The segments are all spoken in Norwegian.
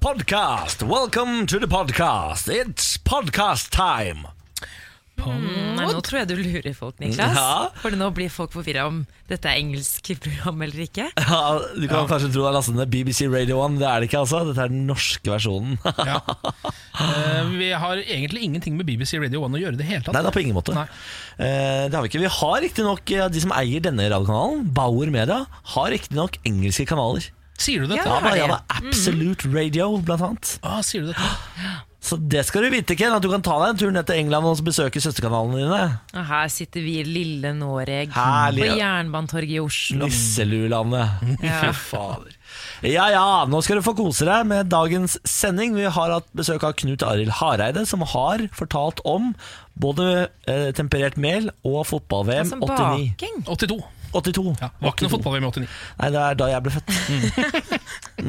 Podcast. Welcome to the podcast. It's podcast time. Nei, nå tror jeg du lurer folk, Niklas. Ja. For nå blir folk forvirra om dette er engelsk program eller ikke. Ja, du kan kanskje tro det er lastende BBC Radio 1. Det er det ikke, altså. Dette er den norske versjonen. Ja. uh, vi har egentlig ingenting med BBC Radio 1 å gjøre i det hele tatt. Nei, det er på ingen måte. Nei. Eh, det har vi ikke. Vi har riktignok eh, de som eier denne radiokanalen, Bauer Media, har riktignok engelske kanaler. Sier du dette? Ja, det. ja, da, Absolute Radio, blant annet. Ah, sier du dette? Så det skal du vite, Ken, at du kan ta deg en tur ned til England og besøke søsterkanalene dine. Og her sitter vi i lille Noreg Herlig. på Jernbanetorget i Oslo. Nisselulandet. Ja. Fy fader. Ja ja, nå skal du få kose deg med dagens sending. Vi har hatt besøk av Knut Arild Hareide, som har fortalt om både eh, temperert mel og fotball-VM 89. baking. 82. 82. Ja, var ikke noe fotball-VM i 89. Nei, det er da jeg ble født.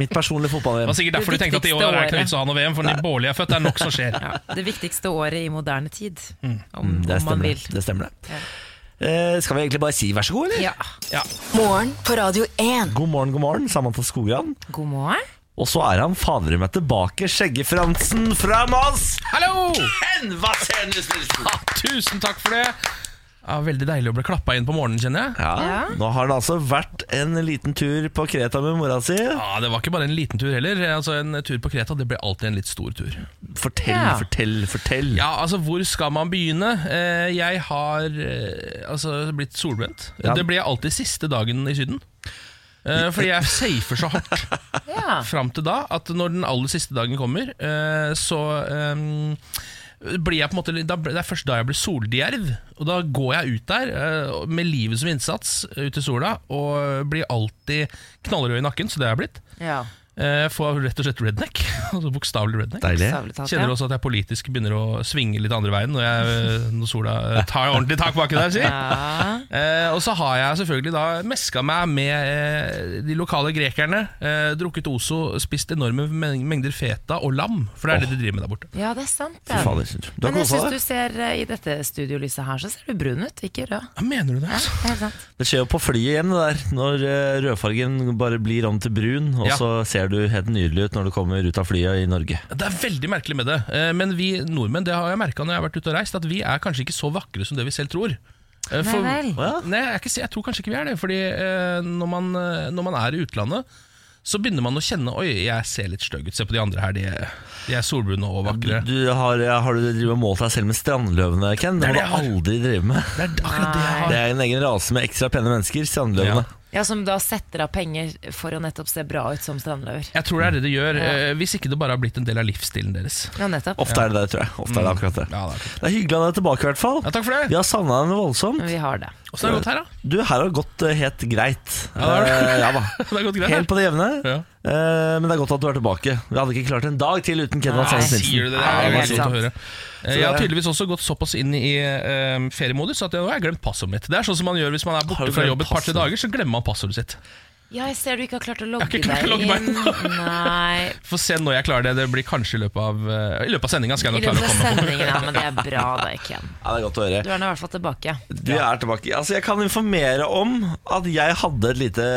Mitt personlige fotball-VM. Det var sikkert derfor Det du tenkte at i år er det ikke noe vits å ha noe VM, for når Bårli er født, det er nok som skjer. Ja, det viktigste året i moderne tid, om, Det om man vil. Det stemmer det. Ja. Eh, skal vi egentlig bare si vær så god, eller? Ja. Ja. Morgen på Radio 1. God morgen, god morgen, Samantha Skogran. God morgen. Og så er han fader meg tilbake, Skjeggefransen fra Moss! Hallo! Ken Vasenius Nilsen! Ja, tusen takk for det. Ja, veldig deilig å bli klappa inn på morgenen, kjenner jeg. Ja, Ja. Nå har det altså vært en liten tur på Kreta med mora si. Ja, Det var ikke bare en liten tur heller. Altså, En tur på Kreta det ble alltid en litt stor tur. Fortell, Ja. fortell, fortell. Ja, altså, Hvor skal man begynne? Eh, jeg har eh, altså blitt solbrent. Ja. Det ble alltid siste dagen i Syden. Eh, fordi jeg safer så hardt Ja. fram til da at når den aller siste dagen kommer, eh, så eh, blir jeg på en måte da, Det er først da jeg blir soldjerv. Og da går jeg ut der eh, med livet som innsats ut i sola og blir alltid knallrød i nakken, så det har jeg blitt. ja. Eh, Får rett og slett redneck. Altså Bokstavelig redneck. Deilig. Talt, Kjenner også at jeg politisk begynner å svinge litt andre veien når, jeg, når sola eh, tar ordentlig tak baki der. Si. Ja. Eh, og så har jeg selvfølgelig da meska meg med eh, de lokale grekerne. Eh, drukket Ozo, spist enorme mengder feta og lam, for det er det de driver med der borte. ja, det er sant. Det. fader, du har Men jeg syns du ser eh, i dette studiolyset her, så ser du brun ut, ikke rød. Ja, mener du det? Ja, Altså? det helt sant. Det skjer jo på flyet igjen, det der. Når eh, rødfargen bare blir om til brun, og Ja. så ser du helt nydelig ut når du kommer ut av flyet i Norge. Det er veldig merkelig med det. Eh, men vi nordmenn, det har jeg merka når jeg har vært ute og reist, at vi er kanskje ikke så vakre som det vi selv tror. For, Nei vel. Nei, jeg, ikke, jeg tror kanskje ikke vi er det. Fordi eh, når, man, eh, når man er i utlandet, så begynner man å kjenne Oi, jeg ser litt stygg ut. Se på de andre her, de, de er solbrune og vakre. Du har, har du drivet og målt deg selv med strandløvene, Ken? Det Det må du aldri drive med. Det er det jeg Det er en egen rase med ekstra pene mennesker, strandløvene. Ja, Som da setter av penger for å nettopp se bra ut som strandløver. Jeg tror det er det det gjør, Ja. eh, hvis ikke det bare har blitt en del av livsstilen deres. Ja, nettopp. Ofte er det det, tror jeg. Ofte er det akkurat det. Ja, det er. Det er hyggelig å ha deg tilbake, i hvert fall. ja, takk for det. Vi har savna henne voldsomt. Vi har det. Åssen har det gått her, da? Du, her har det gått eh, helt greit. Ja, det har det. Eh, ja da. Det har gått greit? Helt på det jevne. Ja. Eh, men det er godt at du er tilbake. Vi hadde ikke klart en dag til uten Ken Nei. Vasenius Sier du det? Det er det er veldig godt å sant. høre. Eh, Jeg har tydeligvis også gått såpass inn i eh, feriemodus at jeg nå har jeg glemt passordet mitt. Det er sånn som man gjør hvis man er Har borte du fra glemt jobb et par-tre passordet? dager, så glemmer man passordet sitt. Ja, jeg ser du ikke har klart å har logge ikke klart å deg logge meg inn. Nei. Få se når jeg klarer det. Det blir kanskje i løpet av, eh, i løpet av sendinga. Skal jeg nok klare å av komme på. ja, men det er bra da, Ken. Ja, det er godt å høre. Du er nå i hvert fall tilbake. Du er tilbake. Altså, jeg kan informere om at jeg hadde et lite,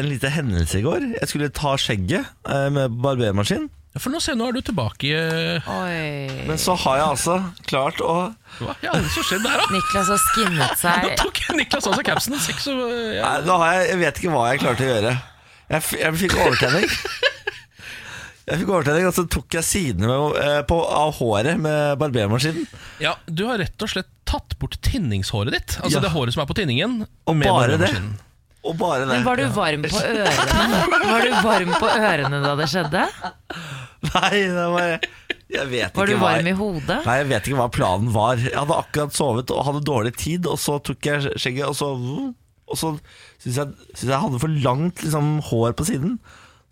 en lite hendelse i går. Jeg skulle ta skjegget eh, med barbermaskin. Ja, For nå se, nå er du tilbake eh, Oi. Men så har jeg altså klart å Hva i alle som skjedde der, da? Niklas har skinnet Nå seg. tok Niklas av seg capsen. Seks og, ja. Nei, nå har jeg, jeg vet ikke hva jeg klarte å gjøre. Jeg, f jeg fikk overtenning. Jeg fikk overtenning, og så tok jeg sidene med, eh, på, av håret med barbermaskinen. ja, Du har rett og slett tatt bort tinningshåret ditt. Altså Ja. det håret som er på tinningen. Og med bare det. Og bare det. Men var du varm på ørene? Var du varm på ørene da det skjedde? Nei, det var Jeg vet Var du varm i hodet? Nei, jeg vet ikke hva planen var. Jeg hadde akkurat sovet og hadde dårlig tid, og så tok jeg skjegget, og så Og så syntes jeg, synes jeg hadde for langt liksom, hår på siden.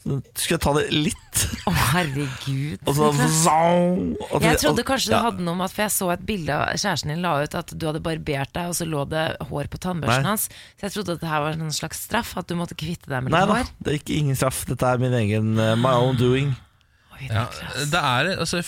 Så skulle jeg ta det litt, Å, herregud. og så og Jeg trodde kanskje du ja. hadde noe med at For jeg så et bilde av kjæresten din la ut at du hadde barbert deg, og så lå det hår på tannbørsten Nei. hans. Så jeg trodde at det her var en slags straff, at du måtte kvitte deg med Nei litt da, det er ikke ingen straff. Dette er min egen uh, my own doing. Ja, det er, altså,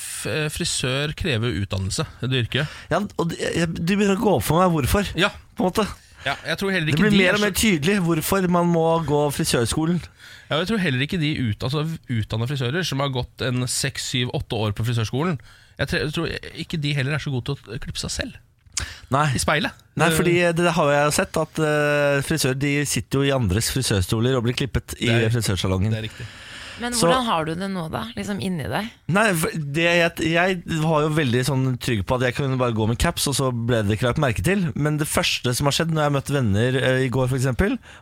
frisør krever utdannelse, det yrket. Ja, og det, begynner å gå opp for meg hvorfor. Ja, På en måte Ja, jeg tror heller Det blir de mer er og mer tydelig hvorfor man må gå frisørskolen. Ja, jeg tror heller ikke de ut, altså, utdanna frisører som har gått en seks, syv, åtte år på frisørskolen Jeg tror ikke de heller er så gode til å klippe seg selv Nei, i speilet. Nei fordi det har jeg jo sett, at uh, frisører de sitter jo i andres frisørstoler og blir klippet i frisørsalongen. Det er riktig. Men Så- hvordan har du det nå, da? Liksom inni deg? Nei, det, jeg, jeg var jo veldig sånn trygg på at jeg kunne bare gå med caps, og så ble det ikke lagt merke til. Men det første som har skjedd når jeg møtte venner uh, i går, f.eks.,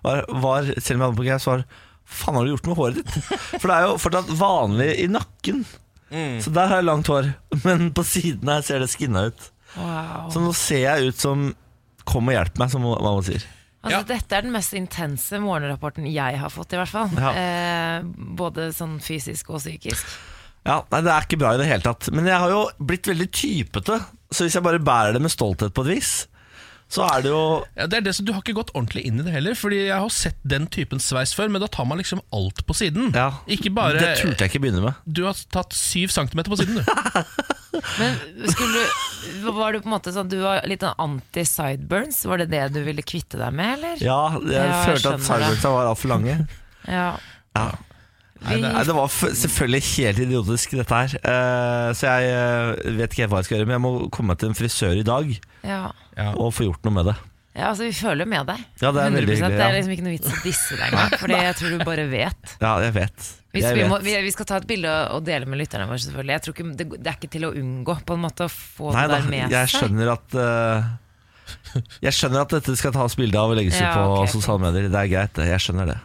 var, var selv om jeg hadde på caps, var Faen, har du gjort med håret ditt? For det er jo fortsatt vanlig i nakken. Så der har jeg langt hår. Men på siden her ser det skinna ut. Wow. Så nå ser jeg ut som Kom og hjelp meg, som mamma sier. Altså, Ja. Dette er den mest intense morgenrapporten jeg har fått, i hvert fall. Ja. Eh, både sånn fysisk og psykisk. Ja, nei, Det er ikke bra i det hele tatt. Men jeg har jo blitt veldig typete. Så hvis jeg bare bærer det med stolthet på et vis, så er det jo Ja, det er det som, Du har ikke gått ordentlig inn i det heller, Fordi jeg har sett den typen sveis før, men da tar man liksom alt på siden. Ja, Ikke bare Det turte jeg ikke begynne med. Du har tatt syv centimeter på siden, du. Men skulle var du på en måte sånn Du var litt sånn anti-sideburns? Var det det du ville kvitte deg med, eller? Ja, jeg Ja, jeg følte at sideburnsa var altfor lange. Ja. Ja. Nei, det Nei, det var selvfølgelig helt idiotisk, dette her. Uh, så jeg uh, vet ikke helt hva jeg skal gjøre, men jeg må komme meg til en frisør i dag ja. Ja. og få gjort noe med det. Ja, altså Vi føler jo med deg. Ja, det er veldig 100%. hyggelig, Det er liksom ikke noe vits å disse deg engang, Fordi jeg tror du bare vet. Ja, jeg vet. Hvis Jeg vi, må, vet. vi, vi skal ta et bilde og dele med lytterne våre, selvfølgelig. Jeg tror ikke, det, det er ikke til å unngå på en måte å få Nei det der med jeg seg. skjønner at uh, Jeg skjønner at dette skal tas bilde av og legges ut Ja, på okay, sosiale medier. Det er greit, jeg skjønner det.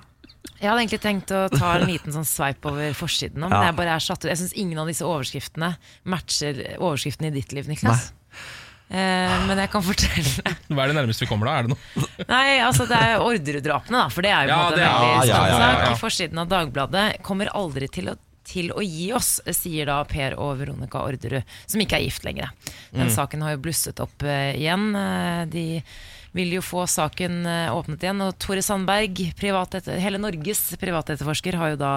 Jeg hadde egentlig tenkt å ta en liten sånn sveip over forsiden men Ja. jeg bare er satt ut. Jeg syns ingen av disse overskriftene matcher overskriften i ditt liv, Niklas. Eh, men jeg kan fortelle Hva er det nærmeste vi kommer da? Er det noe? Nei, altså det er Orderud-drapene, da. For det er jo på Ja, en veldig ja, ja, ja, sak. I forsiden av Dagbladet kommer aldri til å, til å gi oss, sier da Per og Veronica Orderud, som ikke er gift lenger. Den saken har jo blusset opp uh, igjen. Eh, de vil jo få saken eh, åpnet igjen. Og Tore Sandberg, hele Norges privatetterforsker, har jo da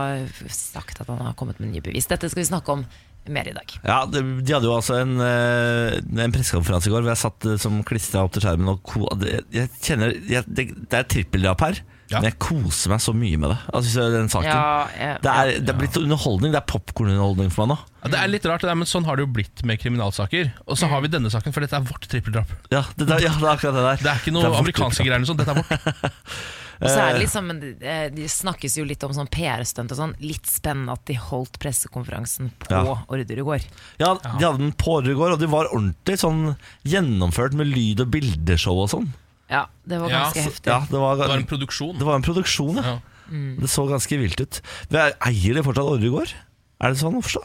sagt at han har kommet med nye bevis. Dette skal vi snakke om mer i dag. Ja, De, De hadde jo altså en, eh, en pressekonferanse i går hvor jeg satt eh, som klistra opp til skjermen. Og ko jeg kjenner, jeg, det, det er trippeldrap her, Ja. men jeg koser meg så mye med det. Altså, den saken jeg- det, er, det er blitt underholdning. Det er popkornunderholdning for meg nå. Ja, det er litt rart, det der, men sånn har det jo blitt med kriminalsaker. Og så har vi denne saken, for dette er vårt trippeldrap. Ja, det, der, ja, det er akkurat det der. Det er ikke noe er amerikanske greier. Dette er vårt. Og så Eh. er det liksom, men eh, De snakkes jo litt om sånn PR-stunt og sånn. Litt spennende at de holdt pressekonferansen på Ja. Orderud i går. Ja, De hadde den på Orderud i går, og de var ordentlig sånn gjennomført med lyd- og bildeshow og sånn. Ja, det var Ja, ganske så- heftig. Ja, det var, Det var en produksjon. det var en produksjon, ja. Ja. Mm. Det så ganske vilt ut. Eier de fortsatt Orderud i går? Er det sånn å forstå?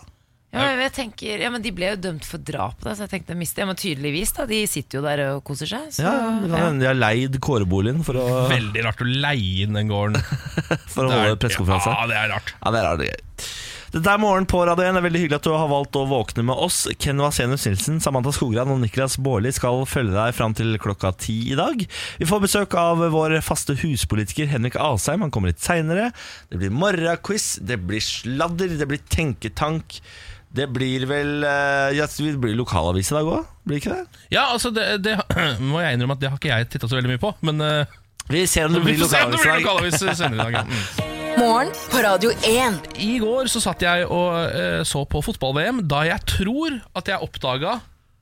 Ja, men jeg tenker, ja, men De ble jo dømt for drap, da, så jeg tenkte miste. Ja, men tydeligvis, da. De sitter jo der og koser seg. Så, Ja, det kan ja. hende de har leid kåreboligen for å, Veldig rart å leie inn den gården. for å holde pressekonferanse. Ja, det er rart. Ja, det er rart. Dette er Morgen på Radio 1. Det er veldig hyggelig at du har valgt å våkne med oss. Ken Vasenus Nilsen, Samantha Skogran og Niklas Baarli skal følge deg fram til klokka ti i dag. Vi får besøk av vår faste huspolitiker Henrik Asheim. Han kommer litt seinere. Det blir morgenquiz, det blir sladder, det blir tenketank. Det blir vel eh, Ja, det blir lokalavis i dag òg, blir ikke det? Ja, altså det, det må jeg innrømme at det har ikke jeg titta så veldig mye på. Men uh, Vi ser om det blir får se om det lokalavis i blir dag. lokalavis senere i dag. Ja. Mm. Morgen på Radio 1. I går så satt jeg og uh, så på fotball-VM da jeg tror at jeg oppdaga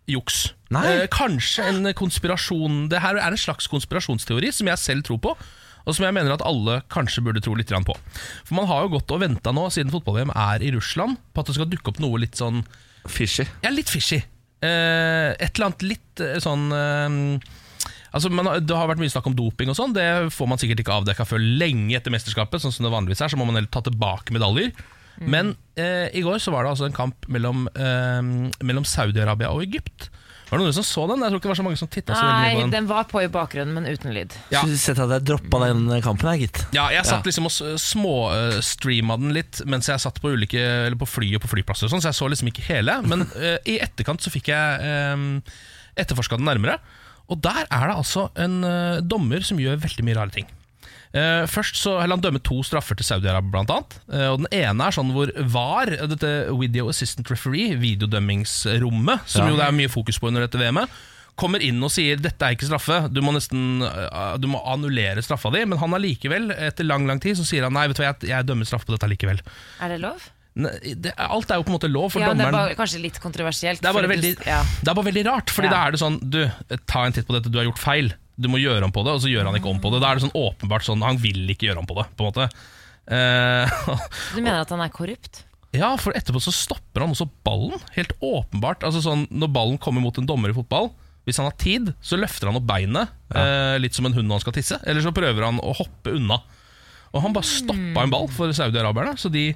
juks. Nei. Eh, kanskje en konspirasjon Det her er en slags konspirasjonsteori som jeg selv tror på. Og som jeg mener at alle kanskje burde tro litt på. For Man har jo gått og venta nå, siden fotball-VM er i Russland, på at det skal dukke opp noe litt sånn Fishy. Ja, litt fishy. Eh, et eller annet litt eh, sånn eh, Altså, man, Det har vært mye snakk om doping, og sånn Det får man sikkert ikke avdekka før lenge etter mesterskapet. Sånn som det vanligvis er, Så må man heller ta tilbake medaljer. Men eh, i går så var det altså en kamp mellom, eh, mellom Saudi-Arabia og Egypt. Var det noen som så den? Jeg tror ikke det var så mange som titta så veldig mye Nei, på den. den var på i bakgrunnen, men uten lyd. Ja. Skulle sett at jeg droppa den kampen her, gitt. Ja, jeg satt liksom og småstreama den litt mens jeg satt på ulike Eller på fly og på flyplasser, og sånn, så jeg så liksom ikke hele. Men uh, i etterkant så fikk jeg um, etterforska den nærmere. Og der er det altså en uh, dommer som gjør veldig mye rare ting. Eh, først så, eller Han dømmer to straffer til Saudi-Arabia, blant annet. Eh, og Den ene er sånn hvor VAR, dette Video Assistant Referee, videodømmingsrommet, som Ja. jo det er mye fokus på under dette VM-et, kommer inn og sier 'dette er ikke straffe', du må nesten eh, Du må annullere straffa di. Men han allikevel, etter lang lang tid, så sier han 'nei, vet du hva, jeg, jeg dømmer straff på dette allikevel'. Er det lov? Det, alt er jo på en måte lov, for ja, dommeren. det er bare, kanskje litt kontroversielt. det er, bare veldig, ja. det er bare veldig rart, Fordi Ja. da er det sånn Du, ta en titt på dette, du har gjort feil Du må gjøre om på det, og så gjør han ikke om på det. Da er det sånn åpenbart sånn, han vil ikke gjøre om på det På en måte. Eh, Du mener at han er korrupt? Ja, for etterpå så stopper han også ballen Helt åpenbart. Altså sånn, når ballen kommer mot en dommer i fotball Hvis han har tid, så løfter han opp beinet eh, Litt som en hund når han skal tisse Eller så prøver han å hoppe unna. Og han bare stoppa en ball for Saudi-Arabierne Så de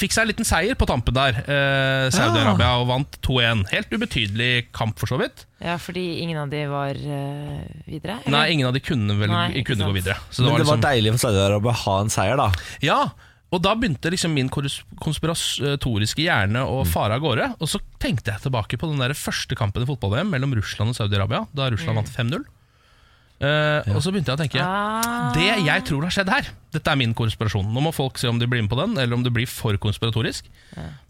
fikk seg en liten seier på tampen der. Eh, Saudi-Arabia og vant 2-1 Helt ubetydelig kamp for så vidt. Ja, fordi ingen av de var uh, videre? eller? Nei, ingen av de kunne vel Nei, kunne gå videre. Så Men det var liksom, deilig for Saudi-Arabia å ha en seier, da. Ja, og da begynte liksom min konspiratoriske hjerne å fare av gårde. Og så tenkte jeg tilbake på den der første kampen i fotball-VM Mellom Russland og Saudi-Arabia Da Russland vant 5-0 Eh, Og så begynte jeg å tenke Ah. Det jeg tror har skjedd her Dette er min konspirasjon Nå må folk se om de blir med på den Eller om det blir for konspiratorisk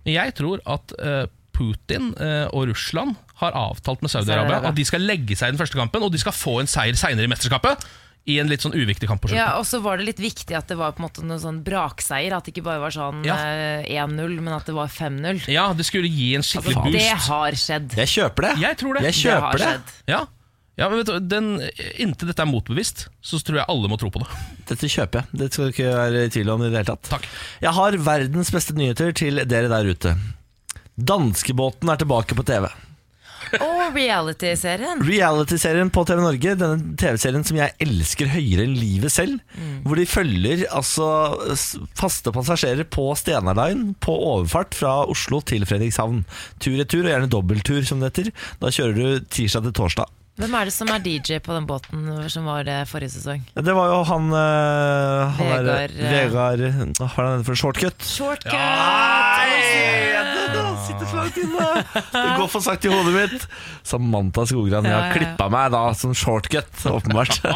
Jeg tror at uh, Putin uh, og Russland Har avtalt med Saudi-Arabia. At de skal legge seg i den første kampen Og de skal få en seier senere i mesterskapet I en litt sånn uviktig kamp på slutten Ja, og så var det litt viktig at det var på en måte noen sånn brakseier. At det ikke bare var sånn Ja. eh, 1-0, men at det var 5-0. Ja, det skulle gi en skikkelig Altså, det har skjedd. Jeg kjøper det. Jeg tror det. Jeg Det har kjøper det. skjedd. Ja, ja men vet du, den, Inntil dette er motbevist, så tror jeg alle må tro på det. Dette kjøper jeg. Det skal du ikke være i tvil om i det hele tatt. Takk. Jeg har verdens beste nyheter til dere der ute. Danskebåten er tilbake på TV. Og reality-serien. Reality-serien på TV Norge, denne TV-serien som jeg elsker høyere enn livet selv, hvor de følger altså faste passasjerer på Stena Line på overfart fra Oslo til Fredrikshavn. Tur-retur, og gjerne dobbelttur som det heter. Da kjører du tirsdag til torsdag. Hvem er det som er DJ på den båten som var det forrige sesong? Det var jo han, øh, han der- Vegard, øh. Vegard Hva er han for shortcut? Shortcut! Det sitter så langt inne. Det går for sakte i hodet mitt. Samantha Skogran. Jeg har klippa meg da som shortcut, åpenbart.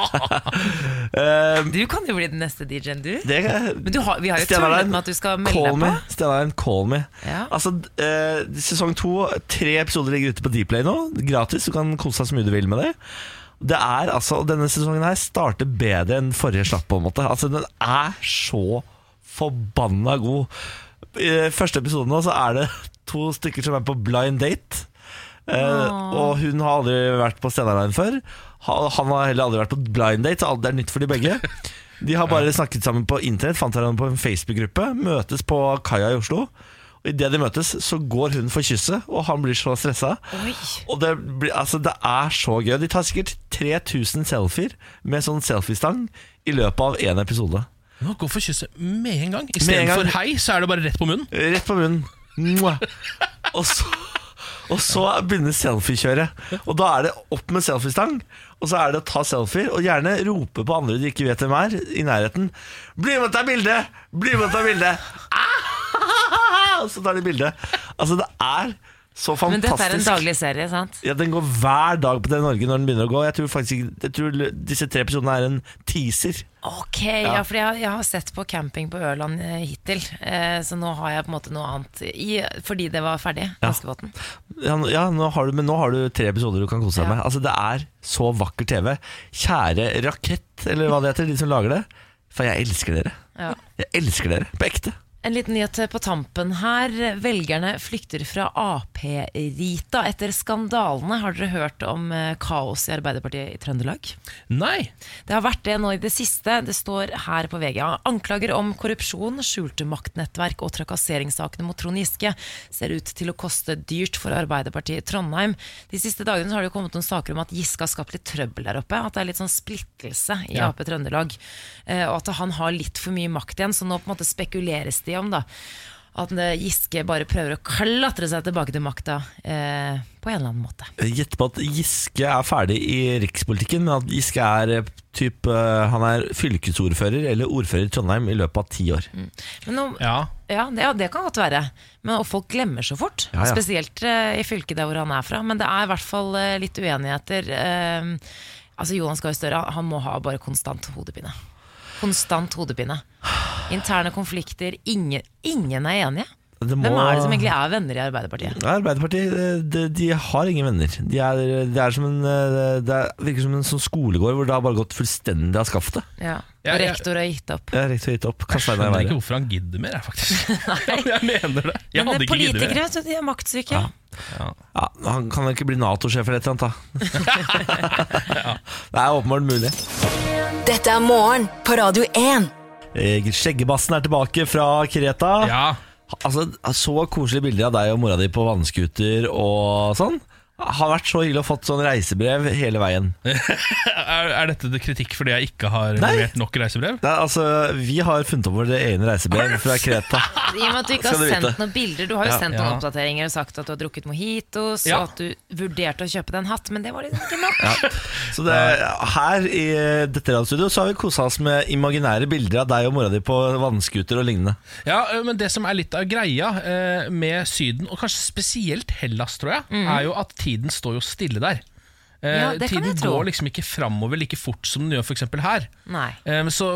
Eh, Du kan jo bli den neste DJ-en, du. det Men du har, vi har jo tullet med at du skal melde deg på. Stena call me. Ja. Altså, eh, sesong to, tre episoder ligger ute på Dplay nå. Gratis. Du kan kose deg så mye du vil med det. Det er altså, Denne sesongen her starter bedre enn forrige slapp. på en måte Altså Den er så forbanna god. I første episode nå så er det to stykker som er på blind date. Uh, og hun har aldri vært på Stena Line før. Han har heller aldri vært på blind date, så alt er nytt for de begge. De har bare snakket sammen på internett, fant hverandre på en Facebook-gruppe, møtes på kaia i Oslo. Og Idet de møtes, så går hun for kysset, og han blir så stressa. Og det, blir, altså, det er så gøy. De tar sikkert 3000 selfier med sånn selfiestang i løpet av én episode. Nå Gå for kysset med en gang. Med en gang. Istedenfor hei, så er det bare rett på munnen. Rett på munnen. Og så, og så begynner selfiekjøret. Og da er det opp med selfiestang. Og så er det å ta selfier, og gjerne rope på andre de ikke vet hvem er, i nærheten. 'Bli med og ta bilde! Bli med og ta bilde!' Ah! Og så tar de bilde. Altså, det er så Men dette er en daglig serie, sant? Ja, Den går hver dag på Norge når den begynner å gå. Jeg tror faktisk jeg tror disse tre episodene er en teaser. Ok, ja, for jeg, jeg har sett på camping på Ørland eh, hittil, eh, så nå har jeg på en måte noe annet i, fordi det var ferdig. Danskebåten. Ja, ja nå har du, men nå har du tre episoder du kan kose deg Ja. med. Altså, det er så vakker TV. Kjære Rakett, eller hva det heter, de som lager det. For jeg elsker dere. Ja. Jeg elsker dere, på ekte. En liten nyhet på tampen her. Velgerne flykter fra Ap-Rita etter skandalene. Har dere hørt om eh, kaos i Arbeiderpartiet i Trøndelag? Nei. Det har vært det nå i det siste. Det står her på VG. Anklager om korrupsjon, skjulte maktnettverk og trakasseringssakene mot Trond Giske ser ut til å koste dyrt for Arbeiderpartiet i Trondheim. De siste dagene har det kommet noen saker om at Giske har skapt litt trøbbel der oppe. At det er litt sånn splittelse i Ja. Ap Trøndelag. Eh, Og at han har litt for mye makt igjen. Så nå på en måte spekuleres det om da at eh, Giske bare prøver å klatre seg tilbake til makta eh, på en eller annen måte. Gjett på at Giske er ferdig i rikspolitikken, men at Giske er eh, typ, eh, Han er fylkesordfører eller ordfører i Trondheim i løpet av ti år. Men nå, Ja. Ja, det, ja, det kan godt være. Men, og folk glemmer så fort. Ja, ja. Spesielt eh, i fylket der hvor han er fra. Men det er i hvert fall eh, litt uenigheter. Eh, altså Jonas Gahr Støre han må ha bare konstant hodepine. Konstant hodepine. Interne konflikter. Ingen, ingen er enige. Det må- Hvem er det som egentlig er venner i Arbeiderpartiet? Ja, Arbeiderpartiet de, de har ingen venner. De er, det, er som en, eh, det er, virker som en sånn skolegård hvor det har bare gått fullstendig av skaftet. Ja. Ja, ja. rektor har gitt opp. Jeg rektor har gitt opp. Jeg skjønner ikke hvorfor han gidder mer, jeg, faktisk. jeg mener det. Jeg Men hadde ikke mer. politikere, så de er maktsyke. Ja. Ja, han kan vel ikke bli Nato-sjef eller et eller annet, da. Det er åpenbart mulig. Dette er morgen på Radio 1. Eh, Skjeggebassen er tilbake fra Kreta. Ja. Altså, Så koselige bilder av deg og mora di på vannskuter og sånn. Har vært så hyggelig å fått sånn reisebrev hele veien. Er, er dette kritikk fordi jeg ikke har Nei. levert nok reisebrev? Er, altså, Vi har funnet opp vårt egne reisebrev fra Kreta. I og med at du ikke har sendt noen bilder Du har jo Ja. sendt noen Ja. oppdateringer og sagt at du har drukket mojitos, Ja. og at du vurderte å kjøpe deg en hatt, men det var liksom ikke nok. Så det, Her i dette radiostudioet så har vi kosa oss med imaginære bilder av deg og mora di på vannskuter og lignende. Ja, men det som er litt av greia eh, med Syden, og kanskje spesielt Hellas, tror jeg, er jo at tiden står jo stille der. Eh, Ja, tiden går liksom ikke framover like fort som den gjør f.eks. her. Eh, så,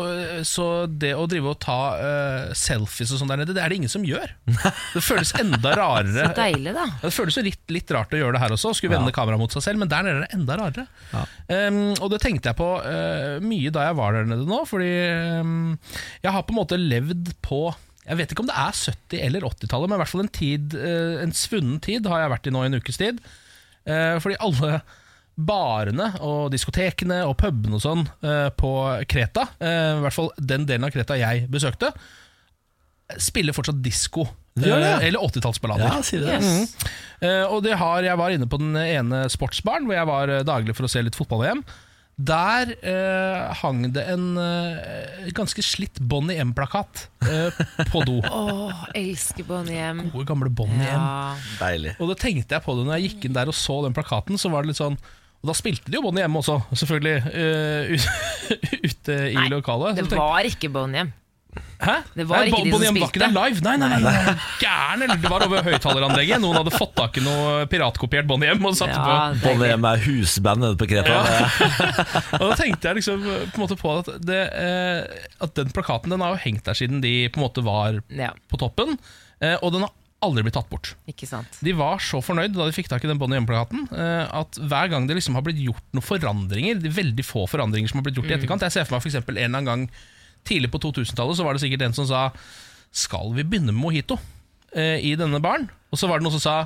så det å drive og ta uh, selfies og sånn der nede, det er det ingen som gjør. Det føles enda rarere. Så deilig, da. Det føles jo litt, litt rart å gjøre det her også, skulle vende kameraet mot seg selv, men der nede er det enda rarere. Um, og det tenkte jeg på uh, mye da jeg var der nede nå, fordi um, jeg har på en måte levd på jeg vet ikke om det er 70- eller 80-tallet, men i hvert fall en, tid, uh, en svunnen tid har jeg vært i nå i en ukes tid. Eh, fordi alle barene og diskotekene og pubene og sånn eh, på Kreta, eh, i hvert fall den delen av Kreta jeg besøkte, spiller fortsatt disko. Ja. eh, eller 80-tallsballader. Ja, si det. Yes. Eh, og det har, jeg var inne på den ene sportsbaren hvor jeg var daglig for å se litt fotball-VM. Der eh, hang det en eh, ganske slitt Bonnie M-plakat eh, på do. Åh, elsker Bonnie M. Gode, gamle Bonnie M. Ja. Deilig. Og da tenkte jeg på det når jeg gikk inn der og så den plakaten. Så var det litt sånn Og da spilte de jo Bonnie M også, selvfølgelig, eh, ut- ute i Nei, lokalet. Så Det tenkte- var ikke Bonnie M. Hæ? det var Nei, ikke de som spilte. Var ikke der live. Nei, nei, nei, nei. Gæren, eller det var over høyttaleranlegget. Noen hadde fått tak i noe piratkopiert Bonnie M og satte Ja, på. Bonnie. M er husband nede på Kreta. Og da tenkte jeg liksom på, en måte på at, det, eh, at den plakaten Den har jo hengt der siden de på en måte var Ja, på toppen. Eh, og den har aldri blitt tatt bort. ikke sant. De var så fornøyd da de fikk tak i den Bonnie M-plakaten, eh, at hver gang det liksom har blitt gjort noen forandringer, de veldig få forandringer som har blitt gjort i etterkant Jeg ser for meg for eksempel en eller annen gang tidlig på 2000-tallet så var det sikkert en som sa Skal vi begynne med mojito eh, i denne baren? Og så var det noen som sa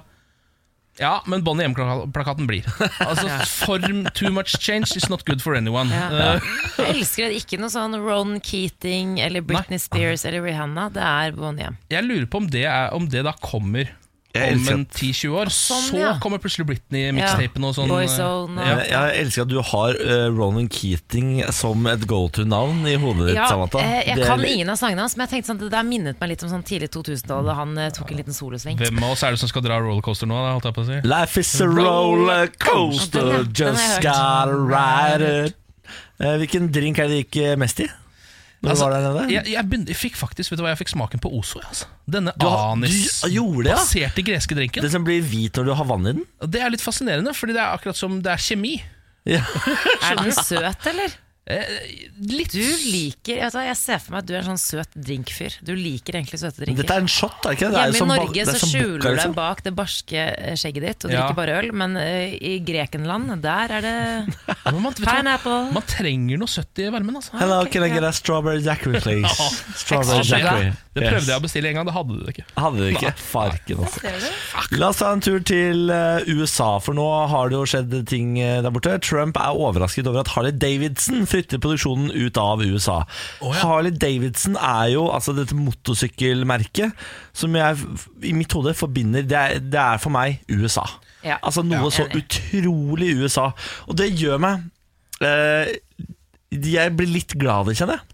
ja, men Bonnie M-plakaten blir. Altså, Form too much change is not good for anyone. Ja. Eh, Jeg elsker det. Ikke noe sånn Ron Keating eller Britney Spears eller Rihanna. Det er Bonnie M. jeg lurer på om det, er, om det da kommer Jeg om en 10-20 år. Sånn, så ja. kommer plutselig Britney-mixtapen og sånn. Boyzone ja. Jeg, jeg elsker at du har uh, Ronan Keating som et go to-navn i hodet ditt. Ja, Samantha. eh, jeg Det er kan litt- ingen av sangene hans, men jeg tenkte sånn, det der minnet meg litt om sånn tidlig 2000-tall da han uh, tok en liten solosving. Hvem av oss er det som skal dra rollercoaster nå? Da, holdt jeg på å si Life is a roller coaster, Den, ja. Den just jeg gotta ride it. Uh, hvilken drink er det det gikk mest i? Når Altså, du var der nede? jeg, jeg, begynte, jeg fikk faktisk Vet du hva, jeg fikk smaken på Ozo. Altså. Denne anisbaserte har- du ja? greske drinken. Det som blir hvit når du har vann i den? Det er litt fascinerende, Fordi det er akkurat som det er kjemi. Ja. Er den søt, eller? Eh, litt Du liker altså, Jeg ser for meg at du er en sånn søt drinkfyr. Du liker egentlig søte drinker. Dette er en shot, er det ikke? Det er Hjemme i som Norge det er så som skjuler du liksom. deg bak det barske eh, skjegget ditt og Ja. drikker bare øl, men eh, i Grekenland, der er det Ja, men man, vet du hva? pineapple. man trenger noe søtt i varmen. Altså. Hello, ok, can I ja. get a strawberry jackery, please? Ja. Strawberry jackery. daiquiri. det prøvde jeg å bestille en gang, det hadde du ikke. Hadde det ikke. Farken, altså. Ser du? La oss ta en tur til eh, USA, for nå har det jo skjedd ting eh, der borte. Trump er overrasket over at Harley Davidson flytter produksjonen ut av USA. Harley Davidson er jo altså dette motorsykkelmerket som jeg i mitt hode forbinder Det er, det er for meg USA. Ja. Altså noe Ja, så utrolig USA. Og det gjør meg eh, Jeg blir litt glad i det, kjenner jeg.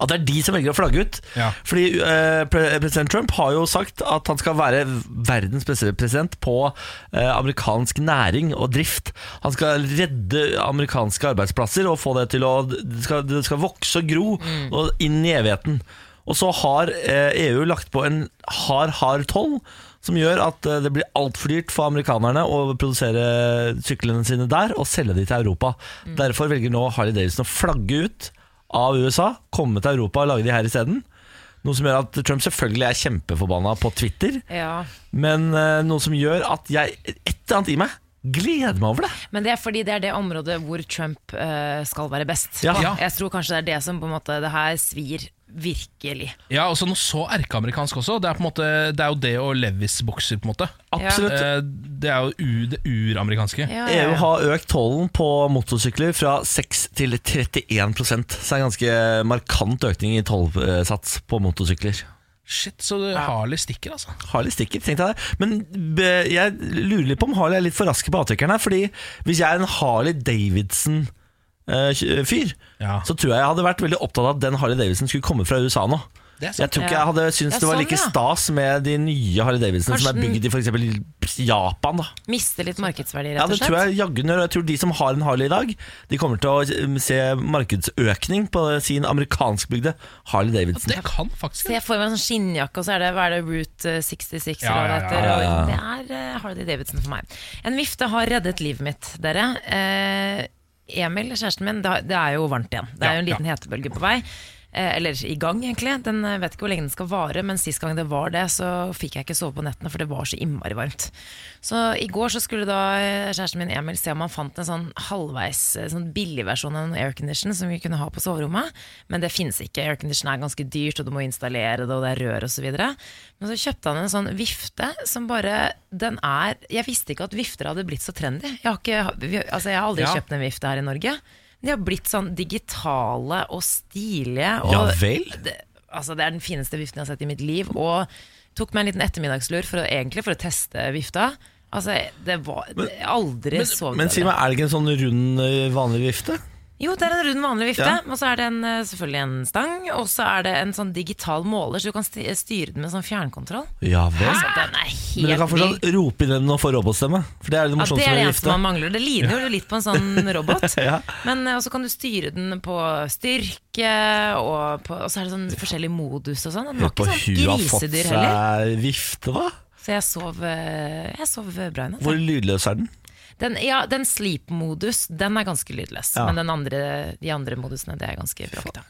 At det er de som velger å flagge ut. Ja. Fordi eh, president Trump har jo sagt at han skal være verdens beste president på eh, amerikansk næring og drift. Han skal redde amerikanske arbeidsplasser og få det til å Det skal, det skal vokse og gro og inn i evigheten. Og så har eh, EU lagt på en hard, hard toll som gjør at eh, det blir altfor dyrt for amerikanerne å produsere syklene sine der og selge de til Europa. Derfor velger nå Harley Davidson å flagge ut av USA, komme til Europa og lage de her isteden. Noe som gjør at Trump selvfølgelig er kjempeforbanna på Twitter, Ja. men uh, noe som gjør at jeg et eller annet i meg gleder meg over det. Men det er fordi det er det området hvor Trump uh, skal være best. Ja. Ja. Jeg tror kanskje det er det som på en måte Det her svir virkelig. Ja, og så noe så erkeamerikansk også. Det er, på en måte, det er jo det og Levis-bokser, på en måte. Absolutt. Eh, Det er jo u, det uramerikanske. Ja, ja, EU ja. har økt tollen på motorsykler fra 6 til 31 Så det er en ganske markant økning i tollsats på motorsykler. Shit, så det Harley stikker, altså. Harley stikker, tenkte jeg. det. Men be- jeg lurer litt på om Harley er litt for raske på avtrekkeren her. Fordi hvis jeg er en Harley Davidson-fyr, Ja. så tror jeg jeg hadde vært veldig opptatt av at den Harley Davidson skulle komme fra USA nå. Jeg tror ikke jeg hadde syntes det, det var sånn, like ja. stas med de nye Harley Davidsonene som er bygd i f.eks. Japan. da Mister litt markedsverdi, rett og slett. Ja, det tror jeg jaggu gjør. Jeg tror de som har en Harley i dag, De kommer til å um, se markedsøkning på sin amerikanskbygde Harley Davidson. Det kan faktisk Se for meg en sånn skinnjakke, og så er det, hva er det Route eh, 66 Ja, eller hva ja, det ja, heter. ja. Det er eh, Harley Davidson for meg. En vifte har reddet livet mitt, dere. Eh, Emil, kjæresten min, det er jo varmt igjen. Det er jo en liten hetebølge på vei. Eh, eller i gang, egentlig. Den eh, vet ikke hvor lenge den skal vare, men sist gang det var det, så fikk jeg ikke sove på nettene, for det var så innmari varmt. Så i går så skulle da eh, kjæresten min Emil se om han fant en sånn halvveis sånn sånn billigversjon av en aircondition som vi kunne ha på soverommet, men det finnes ikke. Aircondition er ganske dyrt, og du må installere det, og det er rør osv. Men så kjøpte han en sånn vifte som bare Den er Jeg visste ikke at vifter hadde blitt så trendy. Jeg har, ikke, altså jeg har aldri Ja. kjøpt en vifte her i Norge. De har blitt sånn digitale og stilige. Og Ja vel? det, altså det er den fineste viften jeg har sett i mitt liv. Og tok meg en liten ettermiddagslur for å, egentlig for å teste vifta. Altså, det var det, jeg har Aldri sovet Men si meg, er det ikke en sånn rund, vanlig vifte? Jo, det er en rund, vanlig vifte. Ja. Og så er det en, eh, selvfølgelig en stang. Og så er det en sånn digital måler, så du kan styre den med sånn fjernkontroll. Ja vel? Så den er helt Men du kan fortsatt rope inn den og få robotstemme. For det er det Ja, morsomste det er det med eneste man mangler. Det ligner jo litt på en sånn robot. Ja. Men eh, også kan du styre den på styrke, og, på, og så er det sånn forskjellig modus og sånn. Den var ikke sånn grisedyr heller. vifte, da. Så jeg sov, eh, jeg sov bra i natt. Hvor lydløs er den? Den, ja, den sleep-modus, den er ganske lydløs. Ja. Men den andre, de andre modusene, det er ganske bråkete.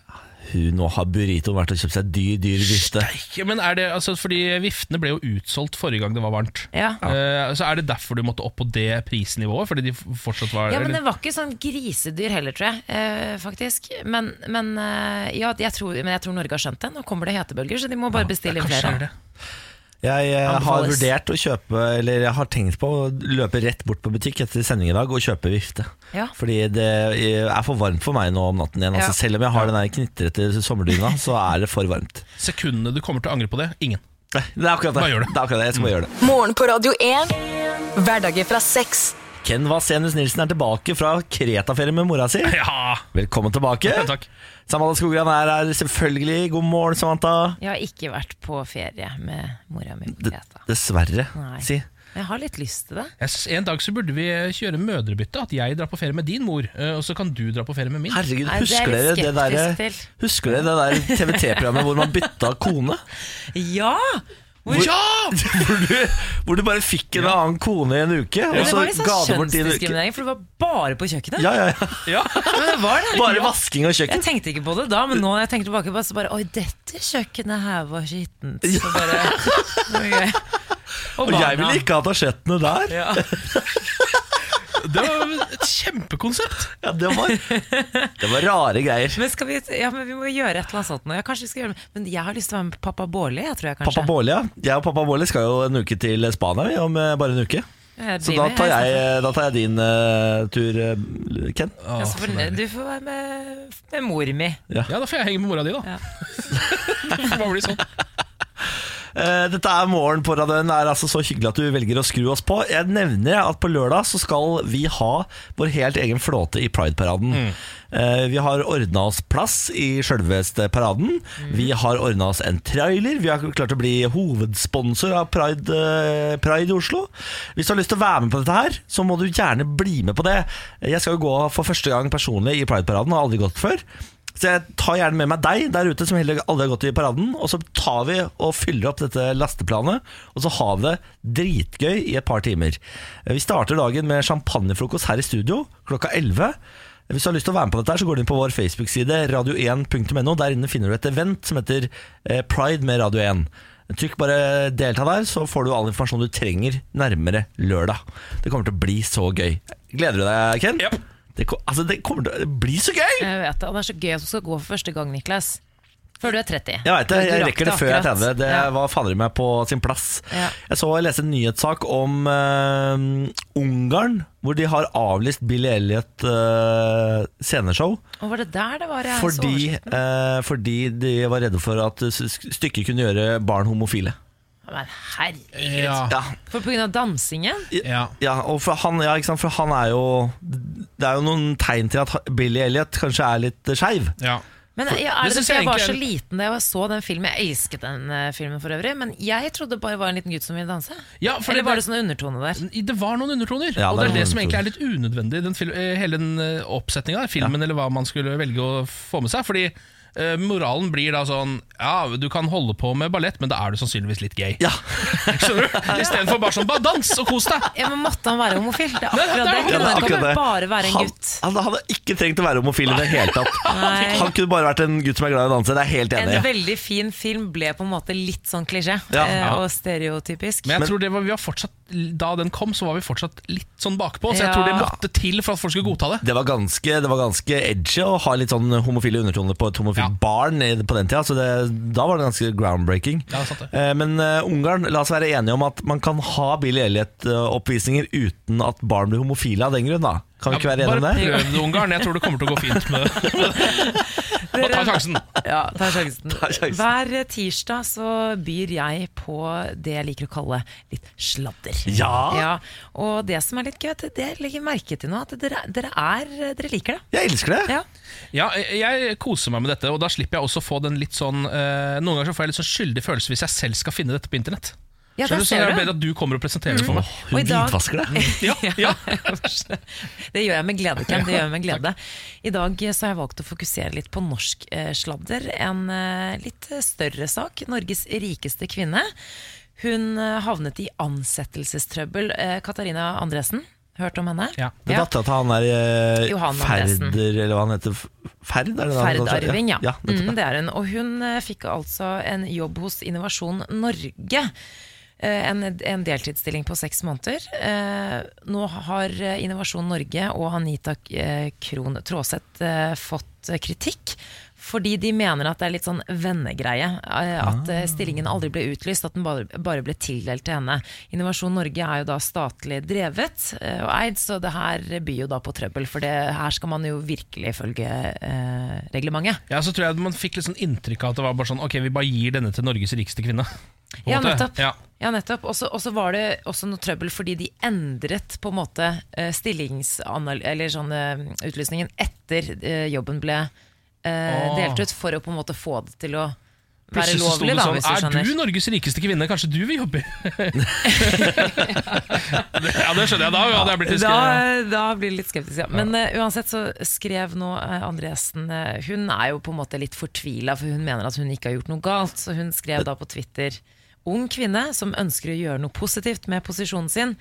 Hun nå har Burrito vært og kjøpt seg dyr, dyr vifte. Steike, Men er det, altså, fordi viftene ble jo utsolgt forrige gang det var varmt. Ja. Uh, så Er det derfor du måtte opp på det prisnivået? Fordi de fortsatt var Ja, men det var ikke sånn grisedyr heller, tror jeg. Uh, faktisk. Men, men, uh, ja, jeg tror, men jeg tror Norge har skjønt det. Nå kommer det hetebølger, så de må bare bestille inn Kanskje er det. Jeg eh, har vurdert å kjøpe Eller jeg har tenkt på å løpe rett bort på butikk etter sending i dag og kjøpe vifte. Ja. Fordi det er for varmt for meg nå om natten igjen. Altså, Ja. Selv om jeg har den der knitrete sommerdyna, så er det for varmt. Sekundene du kommer til å angre på det, ingen. Det er akkurat det. Bare gjør det. det, er akkurat det. Jeg skal bare gjøre det. Morgen på Radio 1. Hverdager fra seks. Ken Vasenus Nilsen er tilbake fra Kreta-ferie med mora si. Ja, Velkommen tilbake. Ja, takk. Samantha Skogran er her selvfølgelig. God morgen, Samantha. Jeg har ikke vært på ferie med mora mi på Kreta. dessverre, Nei. si. Jeg har litt lyst til det. Yes, En dag så burde vi kjøre mødrebytte. At jeg drar på ferie med din mor, eh, og så kan du dra på ferie med min. Herregud, Nei, det er husker jeg dere litt det der, til. Husker dere det der TVT-programmet hvor man bytta kone? Ja! Hvor, hvor, du, hvor du bare fikk en annen kone i en uke, og Men det så var litt ga sånn du bort din uke. kjønnsdiskriminering, for det var bare på kjøkkenet. Ja, ja, ja. Ja, det var det. Bare vasking og Jeg tenkte ikke på det da, men nå når jeg tenker tilbake på det, så bare Oi, dette kjøkkenet her var skittent. Så bare okay. Og. Og jeg ville ikke hatt asjettene der. ja. Det var et kjempekonsept. Ja, det, var, det var rare greier. Men, skal vi, ja, men vi må gjøre et eller annet sånt nå. Ja, kanskje vi skal gjøre det. Men jeg har lyst til å være med pappa Bårli. Jeg tror jeg kanskje Pappa Bårli, ja. Jeg og pappa Bårli skal jo en uke til Spania vi, om eh, bare en uke. Så da tar jeg, da tar jeg din uh, tur, eh, Ken. Åh, Ja, så får- du får være med, med mor mi. ja, da får jeg henge med mora di, da. Ja. det får bare bli sånn. Eh, Dette er Morgen på radioen. Det er altså så hyggelig at du velger å skru oss på. Jeg nevner at på lørdag så skal vi ha vår helt egen flåte i Pride-paraden. Mm. Vi har ordna oss plass i sjølveste paraden. Vi har ordna oss en trailer. Vi har klart å bli hovedsponsor av Pride, eh, Pride i Oslo. Hvis du har lyst til å være med på dette her, så må du gjerne bli med på det. Jeg skal jo gå for første gang personlig i Pride-paraden, har aldri gått før. Så jeg tar gjerne med meg deg der ute som heller aldri har gått i paraden, og så tar vi og fyller opp dette lasteplanet, og så har vi det dritgøy i et par timer. Vi starter dagen med champagnefrokost her i studio klokka 11. Hvis du har lyst til å være med på dette, så går du inn på vår Facebook-side radio1.no. Der inne finner du et event som heter eh, Pride med Radio 1. Trykk bare delta der, så får du all informasjon du trenger nærmere lørdag. Det kommer til å bli så gøy. Gleder du deg, Ken? Ja. Det, ko- altså, det kommer til å bli så gøy! Jeg vet det, og det er så gøy at du skal gå for første gang, Niklas. Før du er 30. Jeg vet det, jeg rekker det før jeg er 30. Det Ja. var fader meg på sin plass. Ja. Jeg så jeg leste en nyhetssak om uh, Ungarn, hvor de har avlyst Billy Elliot uh, sceneshow. Og var det der det var jeg Fordi, eh, fordi de var redde for at stykket kunne gjøre barn homofile. Men herregud. Ja. Ja, For på grunn av dansingen? Ja. ja og for han, ja, ikke sant? for han er jo Det er jo noen tegn til at Billy Elliot kanskje er litt skeiv. ja. Men ja, er det det jeg jeg var så liten da jeg så den filmen? Jeg elsket den eh, filmen for øvrig, men jeg trodde det bare var en liten gutt som ville danse. Ja, for Eller det- var det sånne undertone der? Det var noen undertoner, Ja, og det er det som egentlig er litt unødvendig. Den eh, hele den oppsetninga, filmen eller hva man skulle velge å få med seg. Fordi eh, moralen blir da sånn Ja, du kan holde på med ballett, men da er du sannsynligvis litt gay. Ja, Skjønner du? Istedenfor bare sånn Bare dans og kos deg! Ja, men Måtte han være homofil? Det er akkurat det det. er han akkurat det. bare være en gutt? han hadde ikke trengt å være homofil i det hele tatt. Nei. Han kunne bare vært en gutt som er glad i å danse. Det er helt enig i. veldig fin film ble på en måte litt sånn klisjé Ja. eh, og stereotypisk. Men jeg tror det var, vi var fortsatt Da den kom, så var vi fortsatt litt sånn bakpå. Så jeg Ja. tror det måtte til for at folk skulle godta det. Det var, ganske, det var ganske edgy å ha litt sånn homofile undertoner på et homofilt Ja. barn på den tida. Så det, da var det ganske groundbreaking. Ja, det det. Eh, Men eh, Ungarn, la oss være enige om at man kan ha Billy Elliot-oppvisninger uten at barn blir homofile av den grunn. da Kan vi ikke være enige om Bare prøv det, Ungarn. Jeg tror det kommer til å gå fint med Bare ta sjansen. Ja, ta sjansen. Ta sjansen. Hver tirsdag så byr jeg på det jeg liker å kalle litt sladder. Ja. Ja, og det som er litt gøy, det det jeg legger merke til nå, at dere, dere, er, dere liker det. Jeg elsker det. Ja. Ja, jeg jeg koser meg med dette, og da slipper jeg også få den litt sånn eh, Noen ganger så får jeg litt sånn skyldig følelse hvis jeg selv skal finne dette på internett. Ja, Skjønner du, så det er bedre at du kommer og presenterer det for meg. Hun hvitvasker det. Ja, ja. Det gjør jeg med glede, Ken. Det gjør jeg med glede. I dag så har jeg valgt å fokusere litt på norsk eh, sladder. En eh, litt større sak. Norges rikeste kvinne. Hun eh, havnet i ansettelsestrøbbel. Katarina Andresen, hørt om henne? Ja. Det er dattera til han der eh, Johan Ferder, eller hva han heter. Ferd, er det det han Ferd kaller? Arving, ja. ja nettopp, mm, det er hun. Og hun fikk altså en jobb hos Innovasjon Norge. Eh, En, en deltidsstilling på seks måneder. Eh, nå har Innovasjon Norge og Anita eh, Krohn Traaseth fått kritikk. Fordi de mener at det er litt sånn vennegreie. At eh, stillingen aldri ble utlyst, at den bare, bare ble tildelt til henne. Innovasjon Norge er jo da statlig drevet og eid, så det her byr jo da på trøbbel. For det, her skal man jo virkelig følge eh, reglementet. Ja, så tror jeg man fikk litt sånn inntrykk av at det var bare sånn Ok, vi bare gir denne til Norges rikeste kvinne. Ja, nettopp. Ja. Ja, nettopp. Og så var det også noe trøbbel fordi de endret på en måte eh. Eller sånn eh, utlysningen etter eh, jobben ble eh, delt ut, for å på en måte få det til å være lovlig, da, sånn hvis du Er du Norges rikeste kvinne? Kanskje du vil jobbe? ja, det skjønner jeg. Da hadde jeg blitt skeptisk. Da, da blir det litt skeptisk, ja. Men uh, uansett så skrev nå Andresen uh, Hun er jo på en måte litt fortvila, for hun mener at hun ikke har gjort noe galt. Så hun skrev da på Twitter Ung kvinne som ønsker å gjøre noe positivt med posisjonen sin,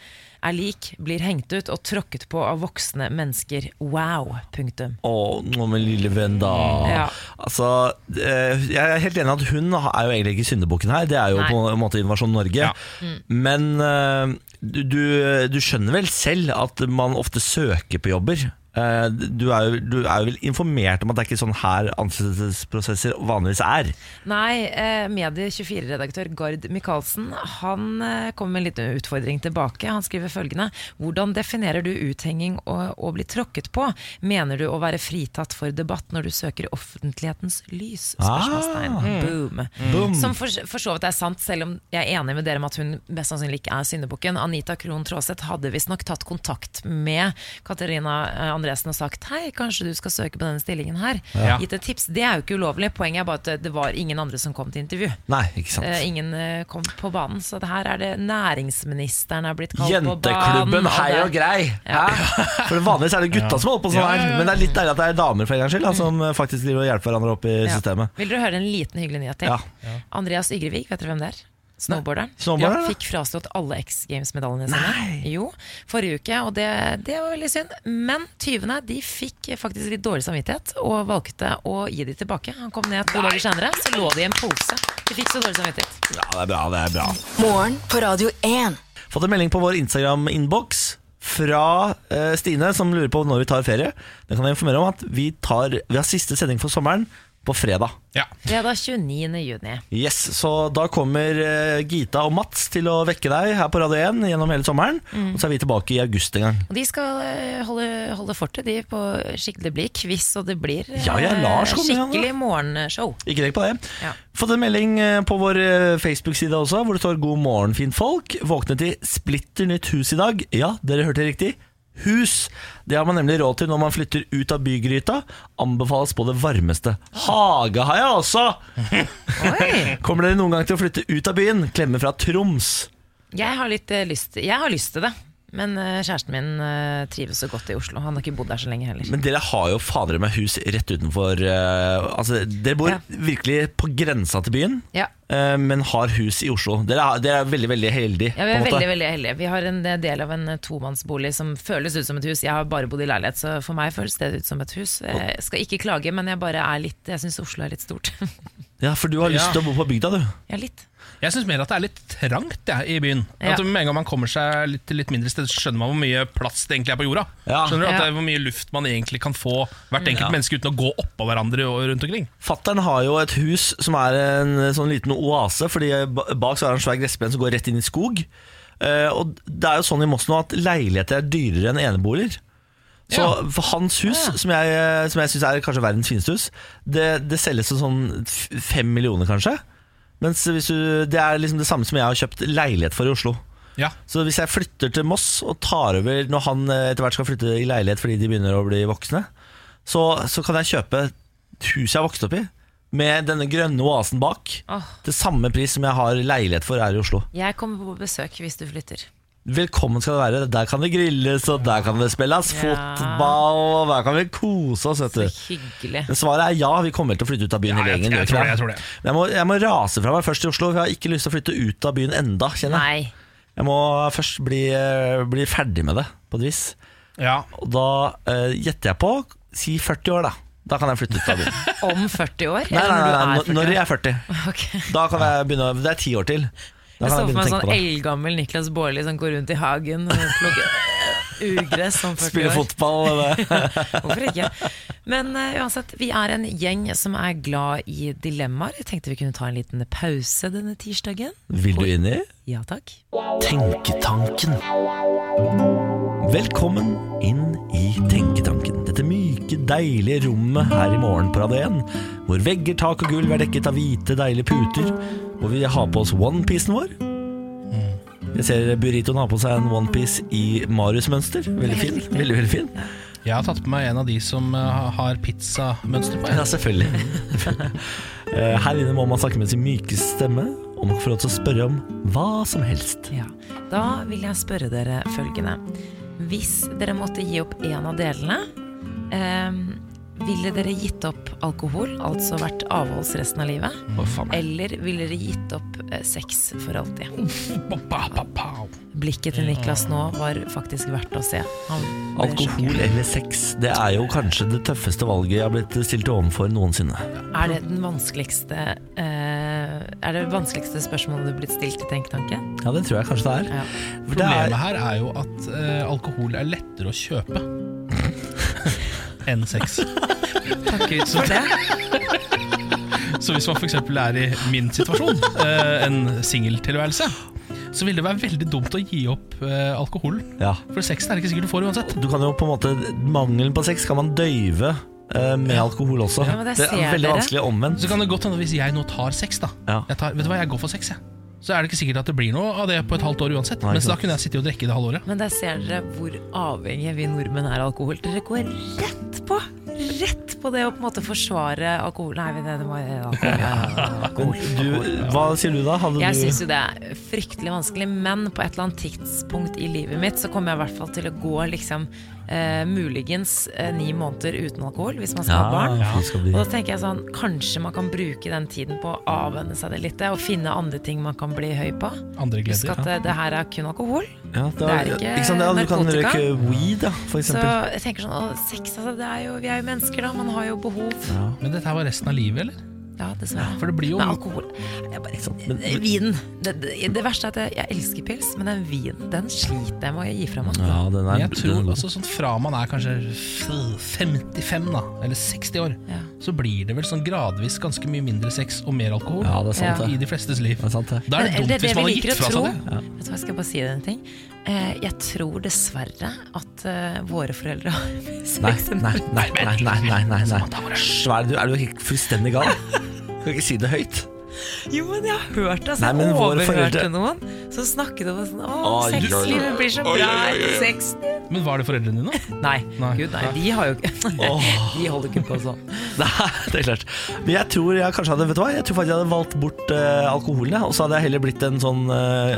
er lik, blir hengt ut og tråkket på av voksne mennesker. Wow. Punktum. Å, nå min lille venn, da. Ja. Altså, eh, jeg er helt enig at hun er jo egentlig ikke syndebukken her. Det er jo Nei. på en måte Innovasjon Norge. Ja. Men eh, du, du, du skjønner vel selv at man ofte søker på jobber? Eh, Du er, jo, du er jo vel informert om at det er ikke sånn her ansettelsesprosesser vanligvis er? Nei, eh, Medie24-redaktør Gard Michaelsen Han eh, kommer med en liten utfordring tilbake. Han skriver følgende Hvordan definerer du uthenging og å bli tråkket på? Mener du å være fritatt for debatt når du søker offentlighetens lys? Spørsmålstegn. Boom. Boom. Som for, for så vidt er sant, selv om jeg er enig med dere om at hun mest sannsynlig ikke er syndebukken. Anita Krohn Traaseth hadde visstnok tatt kontakt med Katarina eh, Andresen og sagt hei, kanskje du skal søke på denne stillingen her. Ja. Gitt et tips. Det er jo ikke ulovlig. Poenget er bare at det- det var ingen andre som kom til intervju. Nei, ikke sant. Eh, ingen eh, kom på banen, så det her er det næringsministeren er blitt kalt på banen. Jenteklubben hei og grei! Ja. For Vanligvis er det gutta som holder på sånn Ja, her, men det er litt deilig at det er damer for en gangs skyld da, som eh, faktisk driver og hjelper hverandre opp i Ja. systemet. Vil dere høre en liten hyggelig nyhet til? Ja. Andreas Ygrevik, vet dere hvem det er? Snowboarderen. Snowboarderen, ja, fikk fraslått alle X Games-medaljene sine. Jo, forrige uke, og det, det var veldig synd. Men tyvene de fikk faktisk litt dårlig samvittighet og valgte å gi de tilbake. Han kom ned to dager senere, så lå de i en pose. De fikk så dårlig samvittighet. Ja, det er bra, det er bra. Morgen på Radio 1. Fått en melding på vår Instagram-innboks fra eh, Stine, som lurer på når vi tar ferie. Den kan jeg informere om at vi, tar, vi har siste sending for sommeren på fredag. Ja. Fredag 29. juni. Yes, Så da kommer eh, Gita og Mats til å vekke deg her på Radio 1 gjennom hele sommeren. Og så er vi tilbake i august en gang. Og de skal eh, holde, holde fortet, de, på skikkelig blir quiz, og det blir eh, Ja, ja, Lars kommer, han, skikkelig morgenshow. Ikke tenk på det. Ja. Fått en melding eh, på vår eh, Facebook-side også, hvor det står 'God morgen, fint folk'. Våknet i splitter nytt hus i dag. Ja, dere hørte riktig. Hus! Det har man nemlig råd til når man flytter ut av bygryta. Anbefales på det varmeste. Hage har jeg også! Kommer dere noen gang til å flytte ut av byen? Klemme fra Troms. Jeg har litt eh, lyst, jeg har lyst til det. Men eh, kjæresten min eh, trives så godt i Oslo. Han har ikke bodd der så lenge heller. Men dere har jo fader meg hus rett utenfor eh, Altså, Dere bor Ja. virkelig på grensa til byen, Ja, eh, men har hus i Oslo. Dere er, dere er veldig veldig heldige. ja Vi er veldig veldig heldige. Vi har en del av en tomannsbolig som føles ut som et hus. Jeg har bare bodd i leilighet, så for meg føles det ut som et hus. Jeg skal ikke klage, men jeg bare er litt Jeg syns Oslo er litt stort. Ja, For du har lyst Ja. til å bo på bygda, du. ja, litt. Jeg syns mer at det er litt trangt ja, i byen. Ja. At Med en gang man kommer seg litt, litt mindre sted, så skjønner man hvor mye plass det egentlig er på jorda. Ja. Skjønner du at Ja. det er Hvor mye luft man egentlig kan få hvert enkelt Ja. menneske uten å gå oppå hverandre og rundt omkring. Fattern har jo et hus som er en sånn liten oase, fordi bak så er det en svær gressplen som går rett inn i skog. Eh, og det er jo sånn i Moss nå at leiligheter er dyrere enn eneboliger. Så Ja. for hans hus, som jeg, som jeg syns er kanskje verdens fineste hus, det, det selges til sånn fem millioner, kanskje. Mens hvis du, det er liksom det samme som jeg har kjøpt leilighet for i Oslo. Ja, Så hvis jeg flytter til Moss og tar over når han eh, etter hvert skal flytte i leilighet fordi de begynner å bli voksne, så, så kan jeg kjøpe huset jeg har vokst opp i, med denne grønne oasen bak, Oh. til samme pris som jeg har leilighet for her i Oslo. Jeg kommer på besøk hvis du flytter. Velkommen skal det være. Der kan det grilles, og der kan det spilles Ja. fotball, og der kan vi kose oss, vet Så du. svaret er ja, vi kommer til å flytte ut av byen Ja, jeg- jeg tror det, jeg tror det. Men Jeg må, jeg må rase fra meg først i Oslo, for jeg har ikke lyst til å flytte ut av byen enda, kjenner jeg. Nei. Jeg må først bli, eh, bli ferdig med det, på et vis. ja. Og da uh, gjetter jeg på Si 40 år, da. Da kan jeg flytte ut av byen. Om 40 år? Nei, nei, nei, nei, når- når jeg er 40. Okay. Da kan jeg begynne Det er ti år til. Jeg så for meg sånn eldgammel Niklas Baarli som går rundt i hagen og plukker ugress som 40 Spille år. fotball. Eller. Hvorfor ikke? Men uh, uansett, vi er en gjeng som er glad i dilemmaer. Jeg tenkte vi kunne ta en liten pause denne tirsdagen. Vil du inn i Ja takk. Tenketanken? Velkommen inn i Tenketanken. Dette myke, deilige rommet her i morgen på Radio 1. Hvor vegger, tak og gulv er dekket av hvite, deilige puter. Hvor vi har på oss onepiecen vår. Jeg ser Burritoen har på seg en onepiece i Marius-mønster. Veldig fin. Veldig, veldig fin. Jeg har tatt på meg en av de som eh, har pizzamønster på. Ja, selvfølgelig. Eh, Her inne må man snakke med sin mykeste stemme, og man får lov til å spørre om hva som helst. Ja. Da vil jeg spørre dere følgende. Hvis dere måtte gi opp en av delene, eh, ville dere gitt opp alkohol, altså vært avholds resten av livet? Eller ville dere gitt opp eh, sex for alltid? Blikket til Niklas nå var faktisk verdt å se. Han Alkohol eller sex, det er jo kanskje det tøffeste valget jeg har blitt stilt overfor noensinne. Er det den vanskeligste eh, Er det vanskeligste spørsmålet du er blitt stilt i Tenketanken? Ja, det tror jeg kanskje det er. Ja. For det Problemet er her er jo at eh, alkohol er lettere å kjøpe enn sex. Takk Gud for det. Så hvis man f.eks. er i min situasjon, eh, en singeltilværelse, så vil det være veldig dumt å gi opp eh, alkoholen. ja. For sexen er det ikke sikkert du får uansett. Du kan jo på en måte Mangelen på sex kan man døyve eh, med alkohol også. Ja, det det er veldig dere. vanskelig omvendt. Så kan det godt hende hvis jeg nå tar sex, da. Ja. Jeg tar, vet du hva, jeg går for sex, jeg. Så er det ikke sikkert at det blir noe av det på et halvt år uansett. Nei, Mens da kunne jeg sitte og drikke det halve året. Men der ser dere hvor avhengige vi nordmenn er av alkohol. Dere går rett på Rett på det å på en måte forsvare alkohol. Nei, det, det må alkohol, ja, ja, alkohol. Du, hva sier du da? Hadde Jeg du syns jo det er fryktelig vanskelig, men på et eller annet tidspunkt i livet mitt så kommer jeg i hvert fall til å gå liksom eh, muligens eh, ni måneder uten alkohol hvis man skal ha barn. Ja, skal Og da tenker jeg sånn, kanskje man kan bruke den tiden på å avvenne seg det litt, og finne andre ting man kan bli høy på. Andre Husk at det, det her er kun alkohol. Ja, Det er ikke sant, ja, Du kan røyke weed, da, for Så jeg tenker sånn, å, sex, altså, det er jo, vi er jo mennesker da, man har jo behov. Men dette her var resten av livet, eller? Ja, dessverre. For det blir jo Men alkohol jeg bare, Men- eh, Vinen. Det, det, det verste er at jeg, jeg elsker pils, men den vinen den sliter jeg med å gi fra meg. Ja, den er, jeg den er tror god. altså sånn fra man er kanskje 55 da, eller 60 år, Ja. Så blir det vel sånn gradvis ganske mye mindre sex og mer alkohol Ja, det er sant, Ja. i de flestes liv. Det er sant, det. Da er det dumt det, hvis det man har gitt fra seg det. Vet du hva, Jeg skal bare si en ting. Eh, jeg tror dessverre at eh, våre foreldre har sex Nei, nei, nei, nei, nei, nei, nei, nei. Svær, du, er du fullstendig gal? Du kan ikke si det høyt. Jo, men jeg har hørt det. Altså, Nei, jeg overhørte foreldre- noen som snakket om sånn Å, Oi, oi, oi. sexlivet blir så bra etter sex. Men var det foreldrene dine? Nei, Nei. gud nei, de har jo ikke De holder ikke på sånn. Nei, det er klart. Men jeg tror jeg kanskje hadde Vet du hva, jeg tror faktisk jeg hadde valgt bort uh, alkoholen. Og så hadde jeg heller blitt en sånn uh,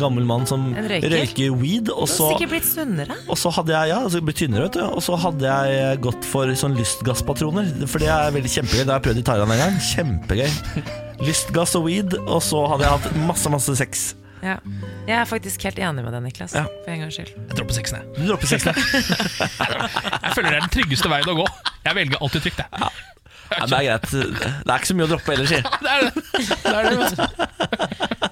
gammel mann som røyker? røyker weed. Og så, Sikkert blitt sunnere. og så hadde jeg ja, altså blitt tynnere, vet du. Og så hadde jeg gått for sånn lystgasspatroner. For det er veldig kjempegøy. Det har jeg prøvd i Thailand en gang. Kjempegøy. Lystgass og weed, og så hadde jeg hatt masse, masse sex. Ja. Jeg er faktisk helt enig med deg, Niklas. Ja. For en gangs skyld. Jeg dropper sexen, jeg. Du dropper sexen, jeg. Jeg føler det er den tryggeste veien å gå. Jeg velger alltid trygt, jeg. Ja, det er greit. Det er ikke så mye å droppe ellers, si. Det er det. det, er det.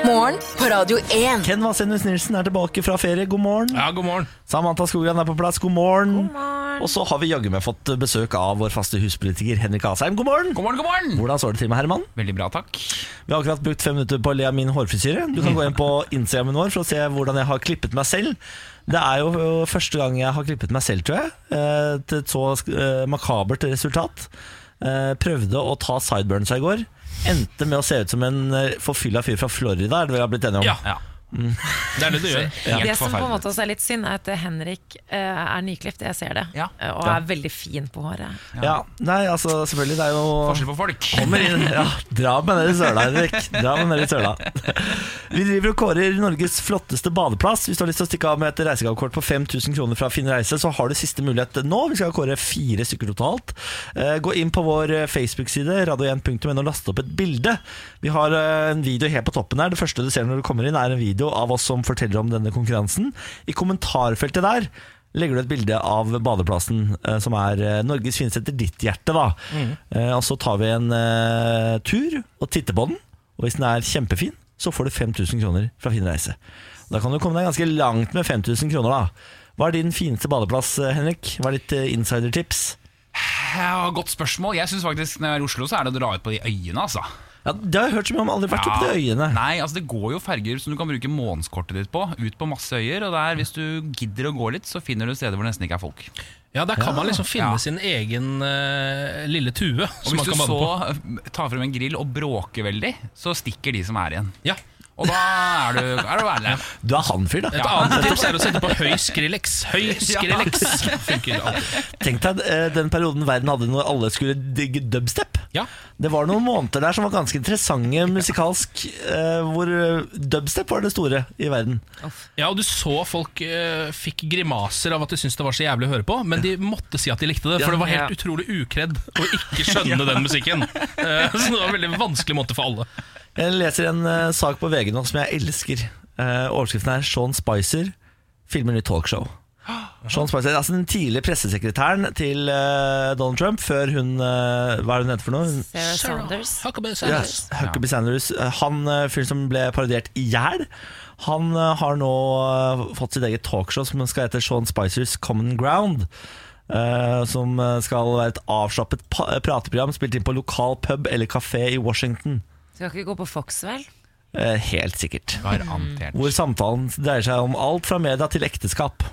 Morgen på Radio 1. Ken Vasenus Nilsen er tilbake fra ferie. God morgen. Ja, god morgen. Samantha Skogran er på plass. God morgen. morgen. Og så har vi jaggu meg fått besøk av vår faste huspolitiker Henrik Asheim. God morgen. God morgen, god morgen! Hvordan står det til med Herman? Veldig bra, takk. Vi har akkurat brukt fem minutter på å le av min hårfrisyre. Du kan gå inn på Instagrammen vår for å se hvordan jeg har klippet meg selv. Det er jo første gang jeg har klippet meg selv, tror jeg. eh, Til et så eh, makabert resultat. Eh, Prøvde å ta sideburns i går. Endte med å se ut som en forfylla fyr fra Florida, er det vi har blitt enige om. Ja, Ja. det er det du gjør. Helt Det som på en måte også er litt synd, er at Henrik uh, er nyklipt. Jeg ser det. Ja. Og er veldig fin på håret. Ja, nei, altså selvfølgelig, det er jo Forskjell på folk. Kommer inn, ja, Dra med ned i søla, Henrik. Dra med ned i søla. Vi driver og kårer Norges flotteste badeplass. Hvis du har lyst til å stikke av med et reisegavekort på 5000 kroner fra Finn Reise, så har du siste mulighet nå. Vi skal kåre fire stykker totalt. Uh, Gå inn på vår eh, Facebook-side radio1.no og laste opp et bilde. Vi har uh, en video helt på toppen her. Det første du ser når du kommer inn, er en video av oss som forteller om denne konkurransen. I kommentarfeltet der legger du et bilde av badeplassen eh, som er eh, Norges fineste etter ditt hjerte. da Mm. Og så tar vi en uh, tur og titter på den. Og hvis den er kjempefin, så får du 5000 kroner fra Fin reise. Da kan du komme deg ganske langt med 5000 kroner. da Hva er din fineste badeplass, eh, Henrik? Hva er ditt eh, insidertips? Ja, godt spørsmål. Jeg synes faktisk Når jeg er i Oslo, så er det å dra ut på de øyene. altså Ja, Det har jeg hørt så mye om, aldri vært oppe de øyene. Nei, altså Det går jo ferger som du kan bruke månedskortet ditt på. Ut på masse øyer. Og der, hvis du gidder å gå litt, så finner du steder hvor det nesten ikke er folk. Ja, Der kan man liksom finne Ja. sin egen uh, lille tue. Og Som hvis du så på. tar frem en grill og bråker veldig, så stikker de som er igjen. Ja. Og da er du, er du ærlig. Du er han fyr, da. Et annet tips er å sette på høy Skrillex. Høy Skrillex funker alltid. Tenk deg eh, den perioden verden hadde når alle skulle digge dubstep. Ja. Det var noen måneder der som var ganske interessante musikalsk, eh, hvor eh, dubstep var det store i verden. ja, og du så folk fikk grimaser av at de syntes det var så jævlig å høre på, men de måtte si at de likte det, for det var helt utrolig ukredd å ikke skjønne den musikken. Så det var en veldig vanskelig måte for alle. Jeg leser en eh, sak på VG nå som jeg elsker. Eh, overskriften er 'Sean Spicer filmer nytt talkshow'. Sean Spicer, altså Den tidligere pressesekretæren til eh, Donald Trump før hun eh, Hva er det hun heter for noe? Sarah Sanders. Huckabee Sanders. Sanders. Huckabee Sanders. Eh, Han eh, fyren som ble parodiert i hjel, han eh, har nå eh, fått sitt eget talkshow som skal hete Sean Spicers Common Ground. eh, som eh, skal være et avslappet pa prateprogram spilt inn på lokal pub eller kafé i Washington. Skal ikke gå på Fox, vel? Eh, helt sikkert. Garantert. Hvor samtalen dreier seg om alt fra media til ekteskap.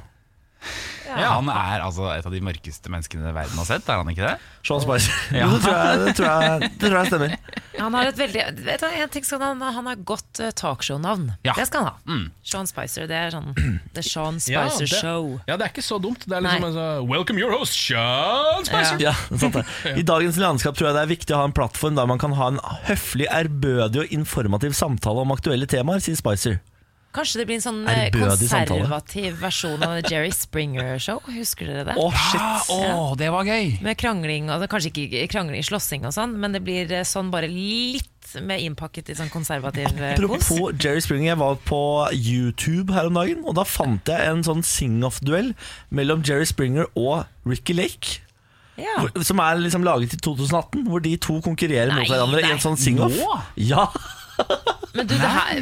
Ja, han er altså et av de mørkeste menneskene verden har sett, er han ikke det? Sean Spicer. Ja. Det tror jeg, det tror jeg, det tror jeg stemmer. Han har et veldig vet du, en ting skal han, han har godt eh, talkshow-navn. Ja. Det skal han ha. Mm. Sean Spicer. Det er sånn The Sean Ja, Spicer det, Show. ja, det er ikke så dumt. Det er liksom altså, Welcome your host, Sean Spicer. Ja, sant det. I dagens landskap tror jeg det er viktig å ha en plattform der man kan ha en høflig, ærbødig og informativ samtale om aktuelle temaer, sier Spicer. Kanskje det blir en sånn eh, samtale. konservativ versjon av Jerry Springer-show. Husker dere det? Oh, shit. ja. oh, det var gøy! Med krangling, altså kanskje ikke krangling, slåssing og sånn, men det blir eh, sånn bare litt mer innpakket i sånn konservativ eh, kos. Apropos Jerry Springer, jeg var på YouTube her om dagen, og da fant jeg en sånn sing-off-duell mellom Jerry Springer og Ricky Lake. Ja. hvor- Som er liksom laget i 2018, hvor de to konkurrerer mot Nei, hverandre i en sånn sing-off. Ja, Men du, det, her,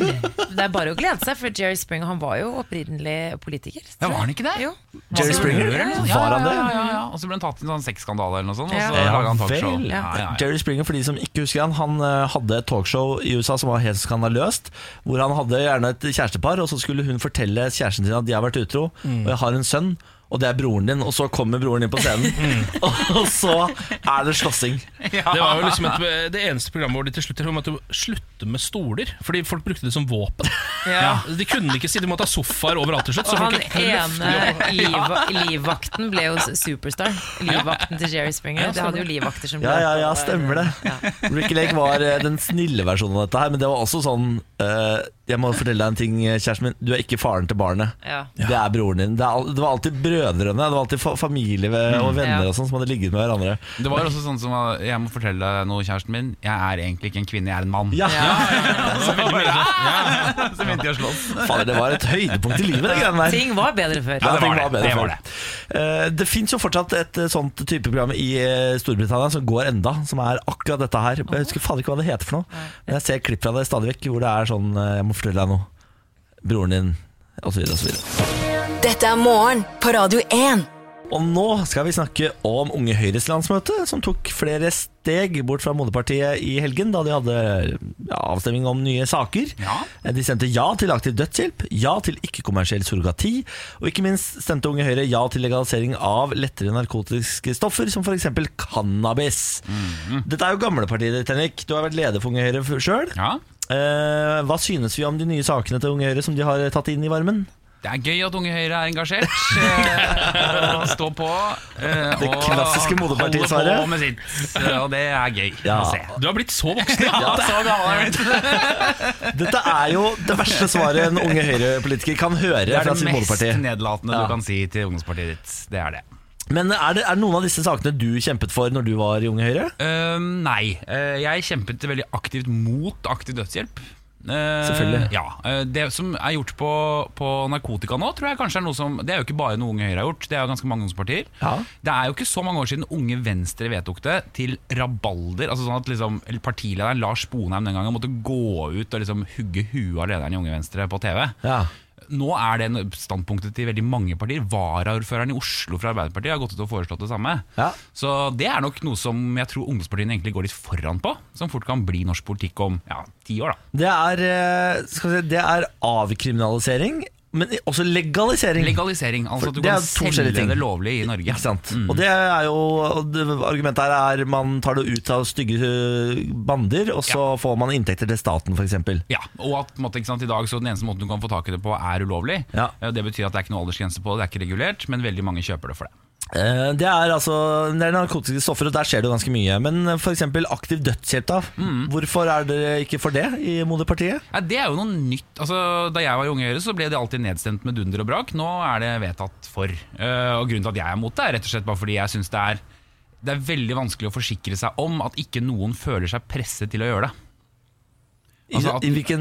det er bare å glede seg, for Jerry Springer han var jo opprinnelig politiker. Ja, var han ikke det? Jo. Jerry Springer? eller noe? Var han det? Ja, ja, ja, ja. Og så ble han tatt i en sånn sexskandale eller noe sånt, og så Ja. han talkshow. ja, ja. Jerry Springer, for de som ikke husker han, han eh, hadde et talkshow i USA som var helt skandaløst. Hvor han hadde gjerne et kjærestepar, og så skulle hun fortelle kjæresten sin at de har vært utro, Mm. og jeg har en sønn. Og det er broren din, og så kommer broren din på scenen. Mm. og så er det slåssing. Det var jo liksom et, det eneste programmet hvor de til slutt måtte slutte med stoler. Fordi folk brukte det som våpen. Ja. De kunne ikke si de måtte ha sofaer overalt til slutt. Så Og han ene liv, livvakten ble jo superstar. Livvakten til Jerry Springer. det hadde jo livvakter som ble Ja, ja, ja, stemmer det. Ricky Lake var eh, den snille versjonen av dette her, men det var også sånn eh, Jeg må fortelle deg en ting, kjæresten min. Du er ikke faren til barnet. Ja. Det er broren din. Det, er, det var alltid brødrene, det var alltid fa familie og venner og sånn som hadde ligget med hverandre. Det var også sånn som Jeg må fortelle deg noe, kjæresten min. Jeg er egentlig ikke en kvinne, jeg er en mann. Ja, Så begynte de å slåss. Fader, det var et høydepunkt i livet, det greiene der. Ting var bedre før. Ja, det ting var det. bedre Det var før. Eh, Det fins jo fortsatt et eh, sånt type program i eh, Storbritannia som går enda, som er akkurat dette her. Jeg husker fader ikke hva det heter for noe. Men jeg ser klipp fra det stadig vekk hvor det er sånn eh, Jeg må fortelle deg noe. Broren din, osv. osv. Dette er morgen på Radio 1. Og nå skal vi snakke om Unge Høyres landsmøte, som tok flere steg bort fra moderpartiet i helgen, da de hadde ja, avstemning om nye saker. Ja. De stemte ja til aktiv dødshjelp, ja til ikke-kommersiell surrogati, og ikke minst stemte Unge Høyre ja til legalisering av lettere narkotiske stoffer, som f.eks. cannabis. Dette er jo gamle partier, ditt, Henrik. Du har vært leder for Unge Høyre sjøl. Ja. Eh, hva synes vi om de nye sakene til Unge Høyre som de har tatt inn i varmen? Det er gøy at Unge Høyre er engasjert. eh, og Stå på. eh, Det klassiske moderpartiet, Sverre. på med sitt. Eh, Og det er gøy Ja. å se. Du har blitt så voksen. Ja. Dette er jo det verste svaret en Unge Høyre-politiker kan høre Det er det mest nedlatende Ja. du kan si til ungdomspartiet ditt. Det er det. Men er det, er det noen av disse sakene du kjempet for når du var i Unge Høyre? Uh, nei. Uh, jeg kjempet veldig aktivt mot aktiv dødshjelp. Eh, Selvfølgelig. Ja, eh, Det som er gjort på, på narkotika nå, tror jeg kanskje er noe som Det er jo ikke bare noe Unge Høyre har gjort, det er jo ganske mange ungdomspartier. Ja. Det er jo ikke så mange år siden Unge Venstre vedtok det til rabalder. Altså sånn at liksom, Partilederen Lars Bonheim den gangen måtte gå ut og liksom hugge huet av lederen i Unge Venstre på TV. Ja. Nå er det standpunktet til veldig mange partier. Varaordføreren i Oslo fra Arbeiderpartiet har gått ut og foreslått det samme. Ja. Så det er nok noe som jeg tror ungdomspartiene egentlig går litt foran på. Som fort kan bli norsk politikk om ja, ti år, da. Det er, eh, si, det er avkriminalisering, men også legalisering. Legalisering. Altså at du kan selge det lovlig i Norge. Ikke sant? Og det er jo det, Argumentet her er man tar det ut av stygge eh, bander, og så får man inntekter til staten, f.eks. Ja, og at måte, sant, i dag så den eneste måten du kan få tak i det på er ulovlig. Ja. Eh, Det betyr at det er ikke noe aldersgrense på det, det er ikke regulert, men veldig mange kjøper det for det. Eh, Det er altså Det er narkotiske stoffer, og der skjer det jo ganske mye. Men f.eks. aktiv dødshjelp, da. Hvorfor er dere ikke for det i moderpartiet? Ja, det er jo noe nytt. Altså, da jeg var i Unge Høyre, så ble det alltid nedstemt med dunder og brak. Nå er det vedtatt for. Eh, og grunnen til at jeg er mot det, er rett og slett bare fordi jeg syns det er det er veldig vanskelig å forsikre seg om at ikke noen føler seg presset til å gjøre det. I, Altså at- i hvilke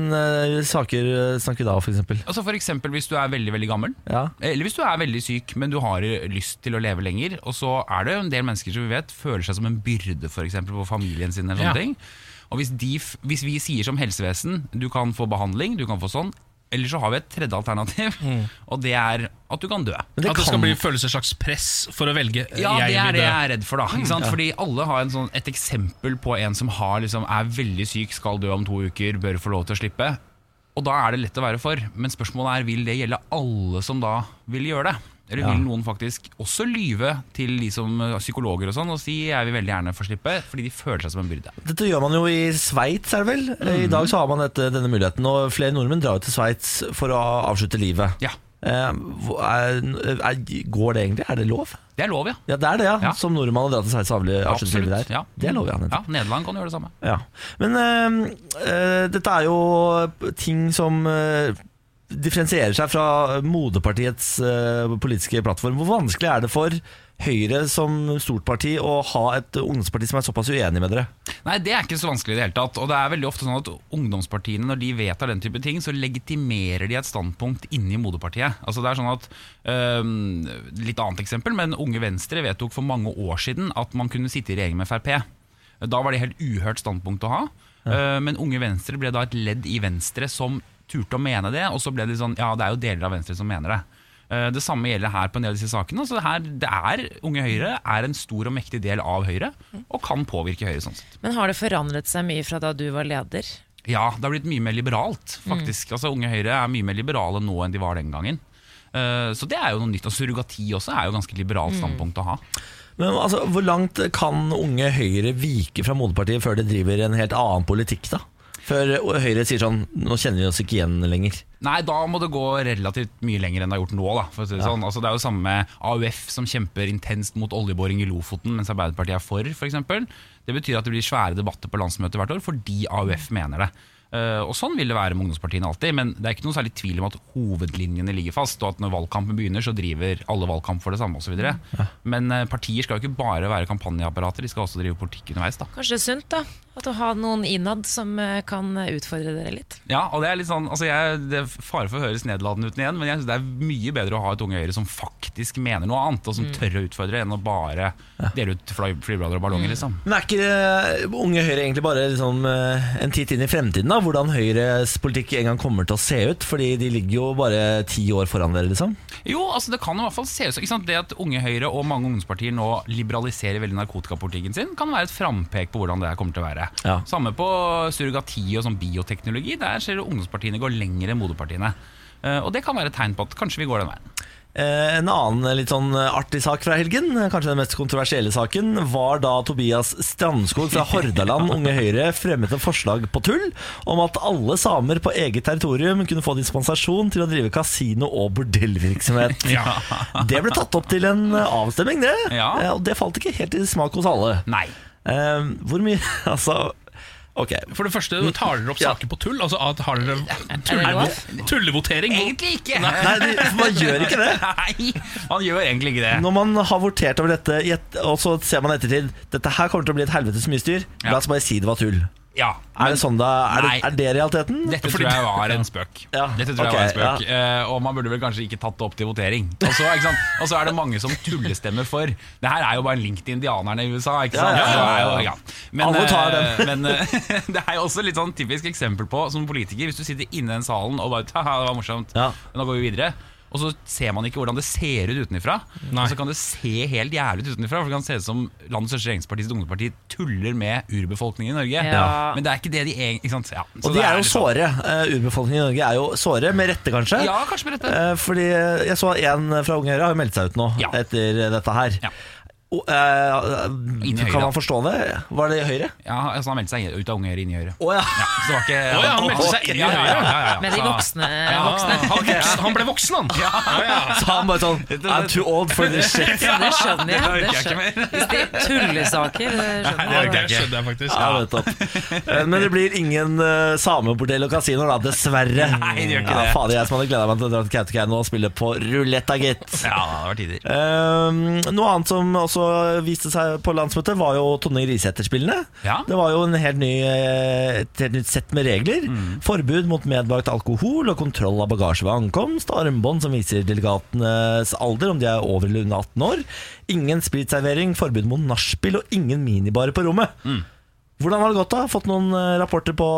saker eh, snakker vi da, f.eks.? Altså for eksempel hvis du er veldig veldig gammel, Ja. eller hvis du er veldig syk, men du har lyst til å leve lenger. Og så er det jo en del mennesker som vi vet føler seg som en byrde for eksempel, på familien sin. Eller sånne Ja. ting. Og hvis, de, hvis vi sier som helsevesen du kan få behandling, du kan få sånn, eller så har vi et tredje alternativ, og det er at du kan dø. Det At det kan- skal bli føles et slags press for å velge Ja, jeg det er det jeg er redd for. da ikke sant? Fordi alle har en sånn, et eksempel på en som har, liksom, er veldig syk, skal dø om to uker, bør få lov til å slippe. Og da er det lett å være for. Men spørsmålet er vil det gjelde alle som da vil gjøre det. Eller vil noen faktisk også lyve til de som eh, psykologer og sånn og si jeg vil veldig gjerne få slippe, fordi de føler seg som en byrde. Dette gjør man jo i Sveits, er det vel? I dag så har man dette, denne muligheten, og flere nordmenn drar jo til Sveits for å avslutte livet. Ja, Eh, er, er, går det egentlig? Er det lov? det er lov, ja. Ja, det er det, ja. Ja. Som nordmann å dra til Sveits og avslutte livet der. Ja. Det er lov, ja. ja. Nederland kan gjøre det samme. Ja. Men eh, eh, dette er jo ting som eh, differensierer seg fra moderpartiets eh, politiske plattform. Hvor vanskelig er det for Høyre som stort parti å ha et ungdomsparti som er såpass uenig med dere? Nei, Det er ikke så vanskelig i det hele tatt. Og det er veldig ofte sånn at ungdomspartiene, når de vedtar den type ting, så legitimerer de et standpunkt inni moderpartiet. Altså det er sånn at øhm, Litt annet eksempel, men Unge Venstre vedtok for mange år siden at man kunne sitte i regjering med Frp. Da var det helt uhørt standpunkt å ha. Ja. Men Unge Venstre ble da et ledd i Venstre som turte å mene det, og så ble det sånn Ja, det er jo deler av Venstre som mener det. Eh, Det samme gjelder her på en del av disse sakene. Så her, det er, Unge Høyre er en stor og mektig del av Høyre, og kan påvirke Høyre sånn sett. Men har det forandret seg mye fra da du var leder? Ja, det har blitt mye mer liberalt, faktisk. Altså, Unge Høyre er mye mer liberale nå enn de var den gangen. Eh, Så det er jo noe nytt. Og surrogati også er jo et ganske liberalt standpunkt å ha. Men altså, Hvor langt kan unge Høyre vike fra moderpartiet før de driver en helt annen politikk? da? Før Høyre sier sånn Nå kjenner vi oss ikke igjen lenger. Nei, da må det gå relativt mye lenger enn det har gjort nå. Da, for å si det, sånn. altså, det er jo samme med AUF som kjemper intenst mot oljeboring i Lofoten, mens Arbeiderpartiet er for, f.eks. Det betyr at det blir svære debatter på landsmøtet hvert år fordi AUF mener det. Eh, og Sånn vil det være med ungdomspartiene alltid, men det er ikke noe særlig tvil om at hovedlinjene ligger fast, og at når valgkampen begynner, så driver alle valgkamp for det samme osv. Ja. Men eh, partier skal jo ikke bare være kampanjeapparater, de skal også drive politikk underveis. da Kanskje sunt, da? At å ha noen innad som eh, kan utfordre dere litt? Ja, og Det er litt sånn altså jeg, Det er fare for å høres nedlatende ut igjen, men jeg synes det er mye bedre å ha et Unge Høyre som faktisk mener noe annet, og som tør å utfordre, enn å bare dele ut fly, flyblader og ballonger. liksom Men er ikke Unge Høyre egentlig bare liksom, en titt inn i fremtiden? da? Hvordan Høyres politikk en gang kommer til å se ut? Fordi de ligger jo bare ti år foran dere, liksom. Jo, altså det kan i hvert fall se ut som? Det at Unge Høyre og mange ungdomspartier nå liberaliserer veldig narkotikapolitikken sin, kan være et frampek på hvordan det her kommer til å være. Ja. Samme på surrogati og sånn bioteknologi. Der ser du ungdomspartiene går lenger enn moderpartiene. Eh, Og det kan være et tegn på at kanskje vi går den veien. Eh, En annen litt sånn artig sak fra helgen, kanskje den mest kontroversielle saken, var da Tobias Strandskog fra Hordaland Unge Høyre fremmet et forslag på tull om at alle samer på eget territorium kunne få dispensasjon til å drive kasino- og bordellvirksomhet. Det ble tatt opp til en avstemning, det. Ja. Eh, Og det falt ikke helt i smak hos alle. Nei. Eh, Hvor mye Altså, ok. For det første, tar dere opp Ja. saker på tull? Altså Har dere Er tulle, tullevotering? Egentlig ikke. Nei, de, man gjør ikke det. Nei, man gjør egentlig ikke det. Når man har votert over dette, og så ser man ettertid Dette her kommer til å bli et helvetes mye styr, Ja. la oss bare si det var tull. Ja, Er det sånn da? Er det, er det realiteten? Dette tror jeg var en spøk. Ja, Dette tror ok, jeg var en spøk Eh, Og man burde vel kanskje ikke tatt det opp til votering. Og så, er det mange som tullestemmer for. Det her er jo bare en link til indianerne i USA. Ikke sant? Ja, ja, ja, ja. ja. Men, eh, men uh, det er jo også litt sånn typisk eksempel på som politiker Hvis du sitter inne i den salen og bare Haha, det var morsomt, Ja. nå går vi videre. Og så ser man ikke hvordan det ser ut utenfra. Og så kan det se helt jævlig ut utenfra. For det kan se ut som landets største regjeringspartis ungdomsparti, tuller med urbefolkningen i Norge. Ja. Men det er ikke det de egentlig? Ja. Og de det er jo såre. Uh, urbefolkningen i Norge er jo såre, med rette kanskje. Ja, kanskje med rette. Uh, fordi jeg så en fra Unge Høyre har jo meldt seg ut nå Ja. etter dette her. Ja. Og, eh, Inn i Høyre. kan man forstå det? Var det i Høyre? Ja, altså Han meldte seg ut av Unge Høyre inn i Høyre. Å ja. Ja, så var ikke oh, ja, han meldte seg inn i Høyre? ja, ja, ja, ja. Med de voksne. Ja, voksne. Han, voksen, han ble voksen, han! Ja, ja. Så han bare sånn I'm too old for this shit. Det skjønner jeg. Det skjønner. Hvis det er tullesaker, det skjønner jeg. det skjønner jeg faktisk. Ja. Eh, Men det blir ingen uh, samebordell og kasinoer, da, dessverre. Nei, det gjør ikke det. Fader, jeg som hadde gleda meg til å dra til Kautokeino og spille på ruletta, gitt. Ja, det var tider. Eh, noe annet som også viste seg på landsmøtet, var jo Tonje Risæter-spillene. Ja. Det var jo en helt ny, eh, et helt nytt sett med regler. Mm. Forbud mot medbrakt alkohol og kontroll av bagasje ved ankomst. Armbånd som viser delegatenes alder, om de er over eller under 18 år. Ingen spritservering, forbud mot nachspiel og ingen minibarer på rommet. Mm. Hvordan har det gått, da? Fått noen eh, rapporter på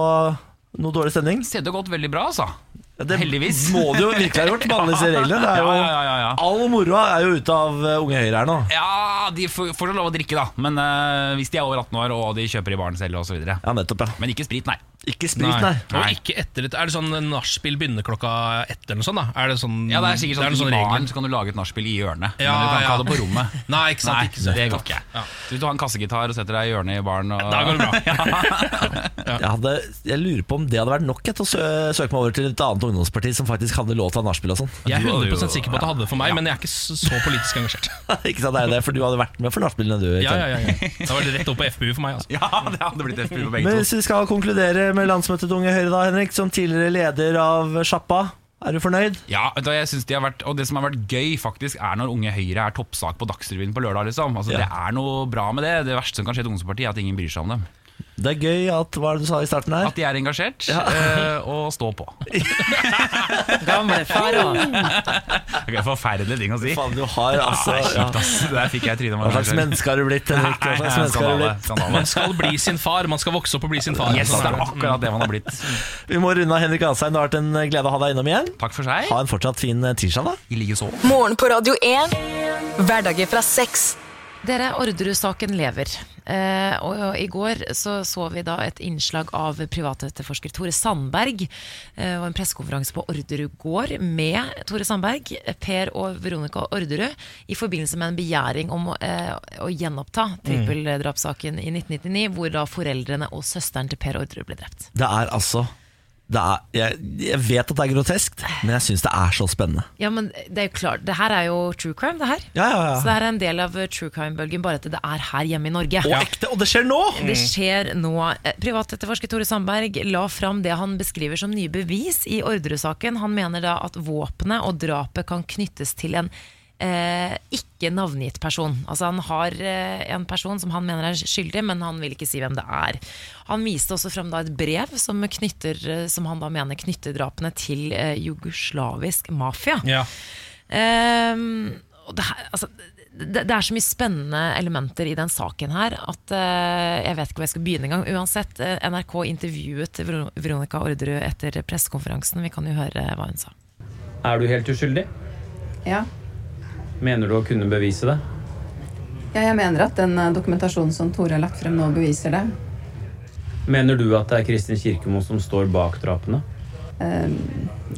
noe dårlig stemning? Det har gått veldig bra, altså. Det Heldigvis. må du jo virkelig ha gjort, med alle disse reglene. Det er jo, Ja, ja, ja, ja. All moroa er jo ute av eh, Unge Høyre her nå. Ja, de får, får lov å drikke, da. Men uh, hvis de er over 18 år og de kjøper i baren selv osv. Ja, nettopp, ja. Men ikke sprit, nei. Ikke sprit, nei. Og ikke etter Er det sånn nachspiel begynner klokka ett eller noe sånt? da? Er det sånn, Ja, det er sikkert sånn, sånn, I baren så kan du lage et nachspiel i hjørnet, Ja, men du kan ikke ja. ha det på rommet. Nei, ikke sant, Nei, ikke sant. det går ikke. Ja. Så hvis du har en kassegitar og setter deg i hjørnet i baren og, Da går det bra. Jeg, hadde, jeg lurer på om det hadde vært nok til å søke meg over til et annet ungdomsparti som faktisk hadde lov til å ha nachspiel og sånn. Jeg er 100 jo- sikker på at det hadde det for meg, men jeg er ikke så politisk engasjert. ikke sant, det er det, For du hadde vært med for nachspielene, du. Ja, ja, ja, ja. Da var det rett opp på FPU for meg. Altså. Ja, det hadde blitt FPU for begge Men to. hvis vi skal konkludere med landsmøtet til Unge Høyre, da, Henrik, som tidligere leder av Sjappa, Er du fornøyd? Ja, jeg synes de har vært Og det som har vært gøy, faktisk er når Unge Høyre er toppsak på Dagsrevyen på lørdag. liksom altså, Ja. Det er noe bra med det. Det verste som kan skje til Ungdomspartiet, er at ingen bryr seg om dem. Det er gøy at Hva er det du sa i starten her? At de er engasjert eh, og står på. Gamle faro. Okay, forferdelig ting å si. Faen, du har altså ja. kjipt, ass. Der fikk jeg trynet. Hva slags menneske har du blitt, Henrik? Skandale. skandale. Man skal bli sin far, man skal vokse opp og bli sin far. Yes, Sånn det er akkurat det man har blitt. Vi må runde av Henrik Asheim. Det har vært en glede å ha deg innom igjen. Takk for seg. Ha en fortsatt fin eh, tirsdag, da. I like så. Morgen på Radio 1. Hverdager fra seks. Dere, Orderud-saken lever. Eh, og i går så, så vi da et innslag av privatetterforsker Tore Sandberg. Eh, og en pressekonferanse på Orderud gård med Tore Sandberg, Per og Veronica Orderud i forbindelse med en begjæring om eh, å gjenoppta trippeldrapssaken i 1999, hvor da foreldrene og søsteren til Per Orderud ble drept. Det er altså er, jeg, jeg vet at det er groteskt, men jeg syns det er så spennende. Ja, men det er jo klart, det her er jo true crime, det her. Ja, ja, ja. Så det er en del av eh, true crime-bølgen, bare at det er her hjemme i Norge. Og ekte, og det skjer nå! Det skjer nå. Eh, Privatetterforsker Tore Sandberg la fram det han beskriver som nye bevis i Orderud-saken. Han mener da at våpenet og drapet kan knyttes til en eh, ikke navngitt person. Altså Han har eh, en person som han mener er skyldig, men han vil ikke si hvem det er. Han viste også frem da et brev som, knytter, eh, som han da mener knytter drapene til eh, jugoslavisk mafia. Ja. Ehm, og det, her, altså, det, det er så mye spennende elementer i den saken her at uh, jeg vet ikke hvor jeg skal begynne engang. Uansett, eh, NRK intervjuet Veronica Orderud etter pressekonferansen. Vi kan jo høre hva hun sa. Er du helt uskyldig? Ja. Mener du å kunne bevise det? ja, jeg mener at den eh, dokumentasjonen som Tore har lagt frem nå, beviser det. Mener du at det er Kristin Kirkemo som står bak drapene? Uh,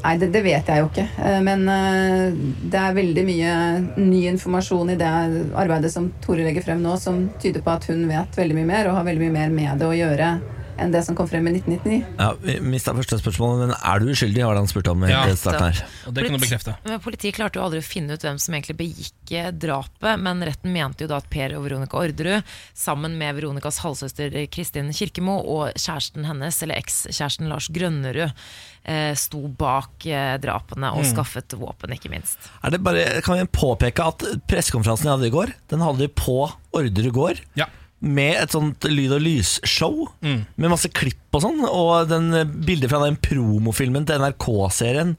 nei, det, det vet jeg jo ikke. Uh, men uh, det er veldig mye ny informasjon i det arbeidet som Tore legger frem nå, som tyder på at hun vet veldig mye mer og har veldig mye mer med det å gjøre enn det som kom frem i 1999. Ja, vi mista første spørsmål, men er du uskyldig? har han spurt om Ja. i starten her. Og det kan du bekrefte. Men Politiet klarte jo aldri å finne ut hvem som egentlig begikk eh, drapet, men retten mente jo da at Per og Veronica Orderud, sammen med Veronicas halvsøster Kristin Kirkemo og kjæresten hennes, eller ekskjæresten Lars Grønnerud, eh, sto bak eh, drapene og skaffet våpen, ikke minst. Er det bare, kan vi påpeke at pressekonferansen jeg hadde i går, den hadde vi på Orderud gård. Ja. Med et sånt lyd- og lysshow med masse klipp og sånn. Og den bildet fra den promofilmen til NRK-serien.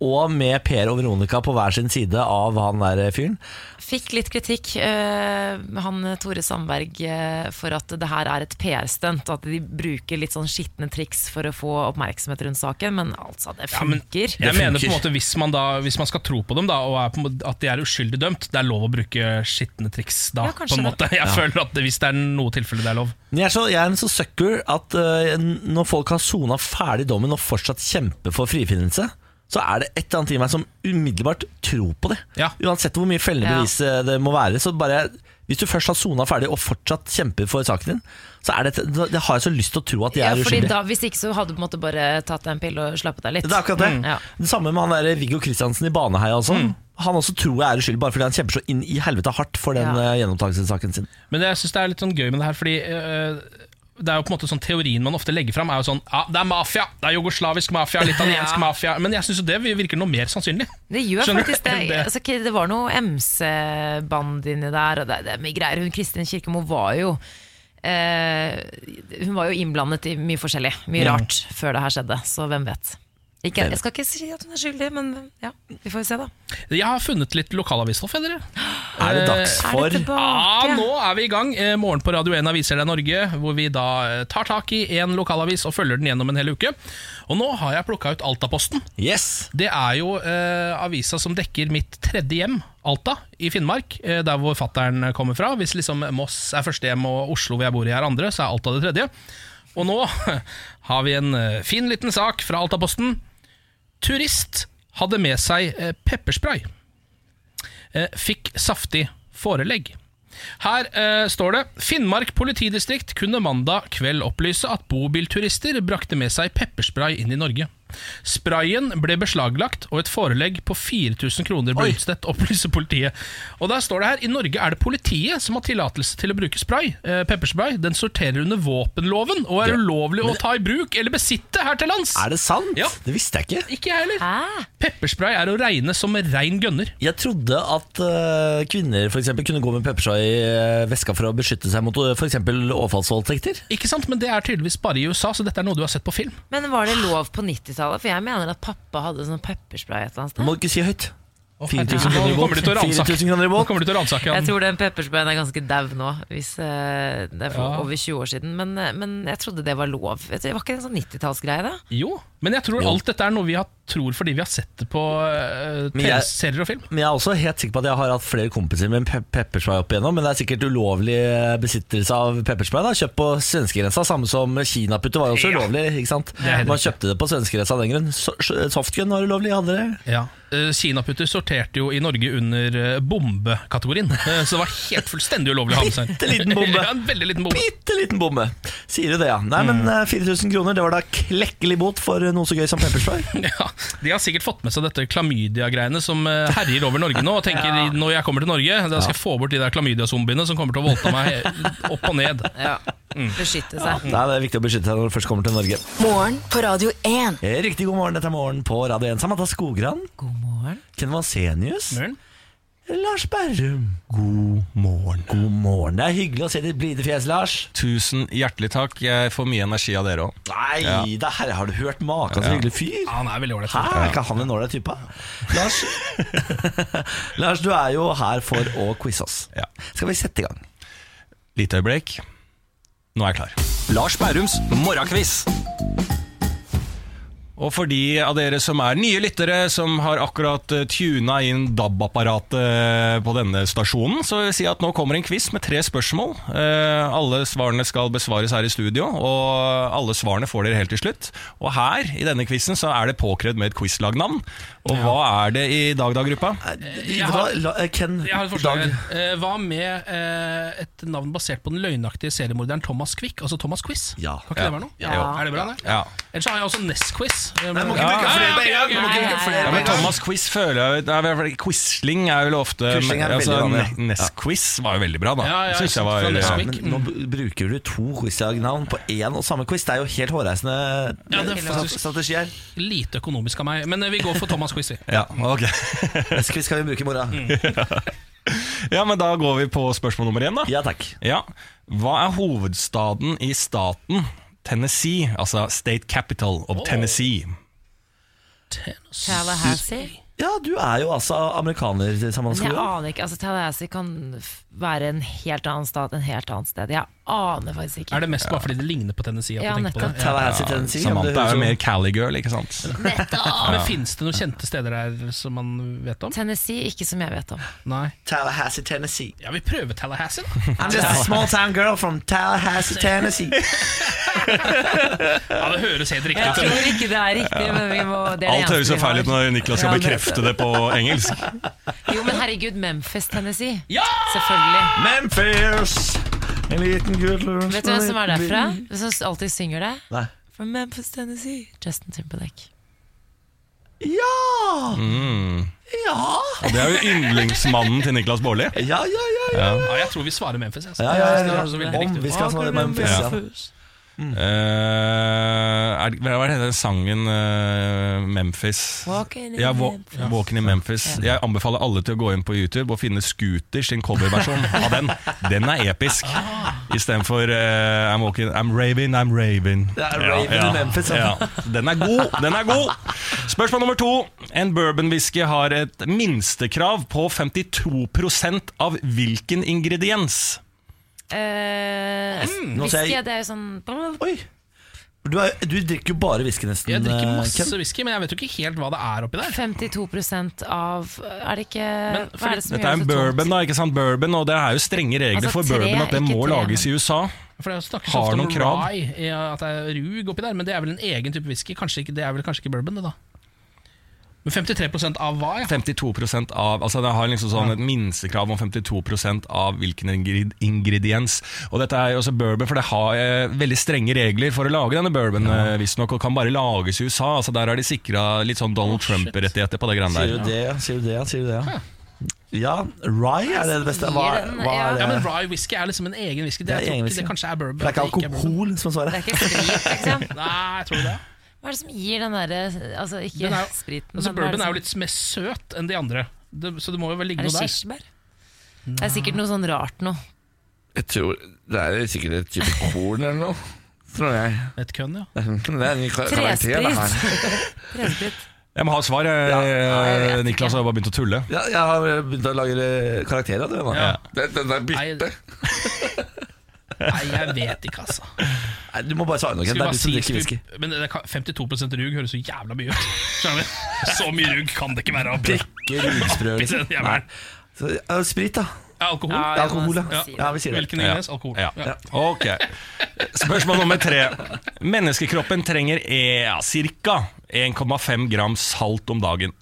Og med Per og Veronica på hver sin side av han der fyren. Fikk litt kritikk, uh, han Tore Sandberg, uh, for at det her er et PR-stunt. At de bruker litt sånn skitne triks for å få oppmerksomhet rundt saken. Men altså, det Ja, men funker. Jeg mener på en måte hvis man, da, hvis man skal tro på dem da, og er på en måte, at de er uskyldig dømt, det er lov å bruke skitne triks da. Ja, på en måte. Jeg føler at det, Hvis det er noe tilfelle det er lov. Jeg er, så, jeg er en så sucker at uh, når folk har sona ferdig dommen og fortsatt kjemper for frifinnelse, så er det et eller annet i meg som umiddelbart tror på det. Ja. Uansett hvor mye fellende bevis eh, det må være. Så bare Hvis du først har sona ferdig og fortsatt kjemper for saken din, så er det, det, har jeg så lyst til å tro at de Ja, er fordi uskyldige. da, Hvis ikke så hadde du på en måte bare tatt deg en pille og slappet deg litt. Det er akkurat det. Mm, ja. Det samme med han der Viggo Kristiansen i Baneheia også. Han også tror jeg er uskyldig bare fordi han kjemper så inn i helvete hardt for den Ja. gjennomtakelsessaken sin. Men jeg synes det er litt sånn gøy med det her, fordi øh, det er jo på en måte sånn Teorien man ofte legger fram, er jo sånn Ja, det er mafia! Det er jugoslavisk mafia, italiensk Ja. mafia. Men jeg syns det virker noe mer sannsynlig. Det gjør Skjønner faktisk det. Det- Altså, det var noe MC-band inni der, og det, det er mye greier. Hun Kristin Kirkemo var jo eh, Hun var jo innblandet i mye forskjellig, mye Mm. rart, før det her skjedde. Så hvem vet. Ikke, jeg skal ikke si at hun er skyldig, men ja, vi får se, da. Jeg har funnet litt lokalavisstoff. Er det dags Er for det Ja, nå er vi i gang. Eh, Morgen på Radio 1 Aviser deg Norge, hvor vi da eh, tar tak i en lokalavis og følger den gjennom en hel uke. Og nå har jeg plukka ut Altaposten. Yes! Det er jo eh, avisa som dekker mitt tredje hjem, Alta, i Finnmark. Eh, der hvor fattern kommer fra. Hvis liksom Moss er første hjem og Oslo, hvor jeg bor i, er andre, så er Alta det tredje. Og nå har vi en eh, fin liten sak fra Altaposten. Turist hadde med seg eh, pepperspray. Eh, fikk saftig forelegg. Her eh, står det Finnmark politidistrikt kunne mandag kveld opplyse at bobilturister brakte med seg pepperspray inn i Norge. Sprayen ble beslaglagt, og et forelegg på 4000 kroner ble utstedt, opplyser politiet. Og der står det her, I Norge er det politiet som har tillatelse til å bruke spray. Eh, pepperspray. Den sorterer under våpenloven og er ulovlig å ta i bruk eller besitte her til lands. Er det sant? Ja. Det visste jeg ikke. Ikke jeg heller. Hæ? Pepperspray er å regne som rein gønner. Jeg trodde at uh, kvinner for eksempel, kunne gå med pepperspray i uh, veska for å beskytte seg mot uh, f.eks. overfallsvoldtekter. Ikke sant, Men det er tydeligvis bare i USA, så dette er noe du har sett på film. Men var det lov på 90-tallet? For jeg mener at pappa hadde sånn pepperspray et eller annet sted. må du ikke si høyt. Å, 4000 kroner i båt. kommer båt. til å ransake- 4000 kroner i Nå båt. kommer du til å ransake Jeg tror den peppersprayen er ganske dau nå, hvis eh, det er for Ja. over 20 år siden. Men, eh, men jeg trodde det var lov. Vet du, Det var ikke en sånn 90-tallsgreie, da? Jo, men jeg tror alt dette er noe vi har, tror fordi vi har sett det på uh, TV-serier og film. Men jeg er også helt sikker på at jeg har hatt flere kompiser med pe pepperspray opp igjennom. Men det er sikkert ulovlig besittelse av pepperspray. da Kjøpt på svenskegrensa. Samme som kinaputter var jo også Ja. ulovlig. ikke sant? Man kjøpte det på svenskegrensa av den grunn. Softgun var ulovlig, hadde dere? Ja. Eh, Kinaputter sorterte jo i Norge under uh, bombekategorien, eh, så det var helt fullstendig ulovlig å ha med seg. Bitte liten bombe. ja, en veldig liten bombe. Bitte liten bombe. Sier du det, ja. Nei, men eh, 4000 kroner, det var da klekkelig bot for noe så gøy som pepperspray. Ja, De har sikkert fått med seg dette klamydia-greiene som eh, herjer over Norge nå. Og tenker når jeg kommer til Norge, da skal jeg få bort de der klamydia-zombiene som kommer til å voldta meg opp og ned. Ja. Beskytte seg. Nei, det er viktig å beskytte seg når du først kommer til Norge. Morgen på Radio 1. Eh, Riktig god morgen, dette er Morgen på Radio 1. Samantha Skogran, God morgen. Ken Vasenius? Lars Berrum. God morgen. God morgen. Det er hyggelig å se ditt blide fjes, Lars. Tusen hjertelig takk. Jeg får mye energi av dere òg. Nei, Ja. det her har du hørt maken så hyggelig fyr. Ja, han er veldig ålreit. Hæ, er ikke han en ålreit type? Lars, Lars, du er jo her for å quize oss. Ja. Skal vi sette i gang? Lite øyeblikk. Nå er jeg klar. Lars Bærums morgenquiz. Og for de av dere som er nye lyttere, som har akkurat eh, tuna inn DAB-apparatet på denne stasjonen, så vil jeg si at nå kommer en quiz med tre spørsmål. Eh, alle svarene skal besvares her i studio, og alle svarene får dere helt til slutt. Og her, i denne quizen, så er det påkrevd med et quizlagnavn. Og hva er det i dag, da, gruppa? Jeg har- La- eh, Ken, Jeg har et forslag. Eh, Hva med eh, et navn basert på den løgnaktige seriemorderen Thomas Quick? Altså Thomas Quiz? Ja. Kan ikke det være noe? Ja. Er det bra, det? Ja. Ellers har jeg også Nest-quiz. Nei, må ikke bruke flere på en gang, må ikke bruke flere Ja, på men gang. Thomas Quiz føler jeg Nei, i hvert fall Quisling er vel ofte Quisling er altså, vanlig, Nest-quiz var jo veldig bra, da. Ja, ja, Synes jeg var, ja. Men nå b- bruker du to quizlagnavn på én og samme quiz. Det er jo helt hårreisende Ja, det er eh, faktisk- strategi her. Lite økonomisk av meg, men eh, vi går for Thomas Quiz. vi. Ja, ok. Neste quiz skal vi bruke i morgen. ja, men da går vi på spørsmål nummer én, da. Ja takk. Ja. Hva er hovedstaden i staten Tennessee? Altså State Capital of Tennessee. Tallahassee. Ja, du er jo altså amerikaner, jeg aner ikke. altså Tallahassee kan være en helt annen stat en helt annet sted. Jeg aner faktisk ikke. Er det mest bare fordi det ligner på Tennessee? At Ja, du tenker på nettopp. det? Ja, Tennessee. ja, Samantha er jo mer Cali-girl, ikke sant? Men Fins det noen kjente steder der som man vet om? Tennessee, ikke som jeg vet om. Nei. Tallahassee, Tennessee. Ja, vi prøver Tallahassee, da. I'm just a small town girl from Tallahassee, Tennessee. Ja, Det høres helt riktig ut. Jeg tror ikke det er riktig, men vi må det er Alt høres så feil ut når Niklas skal bekrefte det på engelsk. Jo, men herregud, Memphis, Tennessee. Ja! Selvfølgelig. Memphis, en liten gutt Vet du hvem som er derfra? Som alltid synger det? Nei. From Memphis, Tennessee. Justin Timberlake. Ja! Mm. Ja! Og det er jo yndlingsmannen til Niklas Baarli. Ja, ja, ja. ja. Ja, jeg tror vi svarer Memphis. Altså. Ja, ja, ja, ja. Om vi skal svare Memphis, ja. Eh, er, hva er den sangen uh, Memphis? Walking in ja, Wa- Memphis. Walking in Memphis. Jeg anbefaler alle til å gå inn på YouTube og finne Scooters sin coverversjon av den. Den er episk. Istedenfor uh, I'm, walking, I'm raving, I'm raving. I Memphis, ja. ja. Den er god! Den er god! Spørsmål nummer to. En bourbonwhisky har et minstekrav på 52% av hvilken ingrediens? Eh, mm, whisky, jeg- det er jo sånn Oi! Du, er, du drikker jo bare whisky nesten. Jeg drikker eh, masse Ken. whisky, men jeg vet jo ikke helt hva det er oppi der. 52% av Er det ikke Men Hva er det som Dette er en bourbon, da, ikke sant? Bourbon, og det er jo strenge regler Altså, for bourbon at det må tre, lages i USA. For det snakkes Har ofte om rye, at det er rug oppi der, men det er vel en egen type whisky. Kanskje ikke, det er vel kanskje ikke bourbon, det da? Men 53% av hva, ja? 52% av Altså det har liksom sånn et minstekrav om 52% av hvilken ingrediens. Og dette er jo også bourbon, for det har eh, veldig strenge regler for å lage denne bourbon, ja. visstnok, og kan bare lages i USA. Altså Der har de sikra litt sånn Donald Trump-rettigheter på det greiene Sier du det, ja? Sier du det, ja? Sier du det, ja? Ja, rye er det det beste. Hva, hva ja. er det? Ja, men Rye whisky er liksom en egen whisky. Det, Det er jeg tror egen ikke whisky. det kanskje er bourbon. det er ikke alkohol som svaret. Det er ikke sprit, liksom. Nei, jeg tror det. Hva er det som gir den derre Altså, ikke Den er spriten, Altså, Bourbon er som... er jo litt mer søt enn de andre, det, så det må jo vel ligge Er det noe der. kirsebær? Det er sikkert noe sånn rart noe. Jeg tror Det er sikkert et type korn eller noe. Tror jeg. Et kønn, ja. Det er Tresprit. Tresprit. Jeg må ha svar. eh, Ja, jeg. Niklas har bare begynt å tulle. Ja, jeg har begynt å lage eh, karakterer av det. Ja. Den, den er bytte. Nei, jeg vet ikke, altså. Nei, du må bare svare noe. Det er du som si, drikker whisky. men det kan- 52 rug høres så jævla mye ut. Skjønner du? Så mye rug kan det ikke være. oppi. Drikke rugsprø. Oppi den jævelen. Så, ja, sprit, da. Ja, Alkohol? Ja, alkohol, ja. si ja. Vi sier det. Hvilken ingrediens? Alkohol. Ja. Ja. Ok. Spørsmål nummer tre. Menneskekroppen trenger eh, ja, ca. 1,5 gram salt om dagen.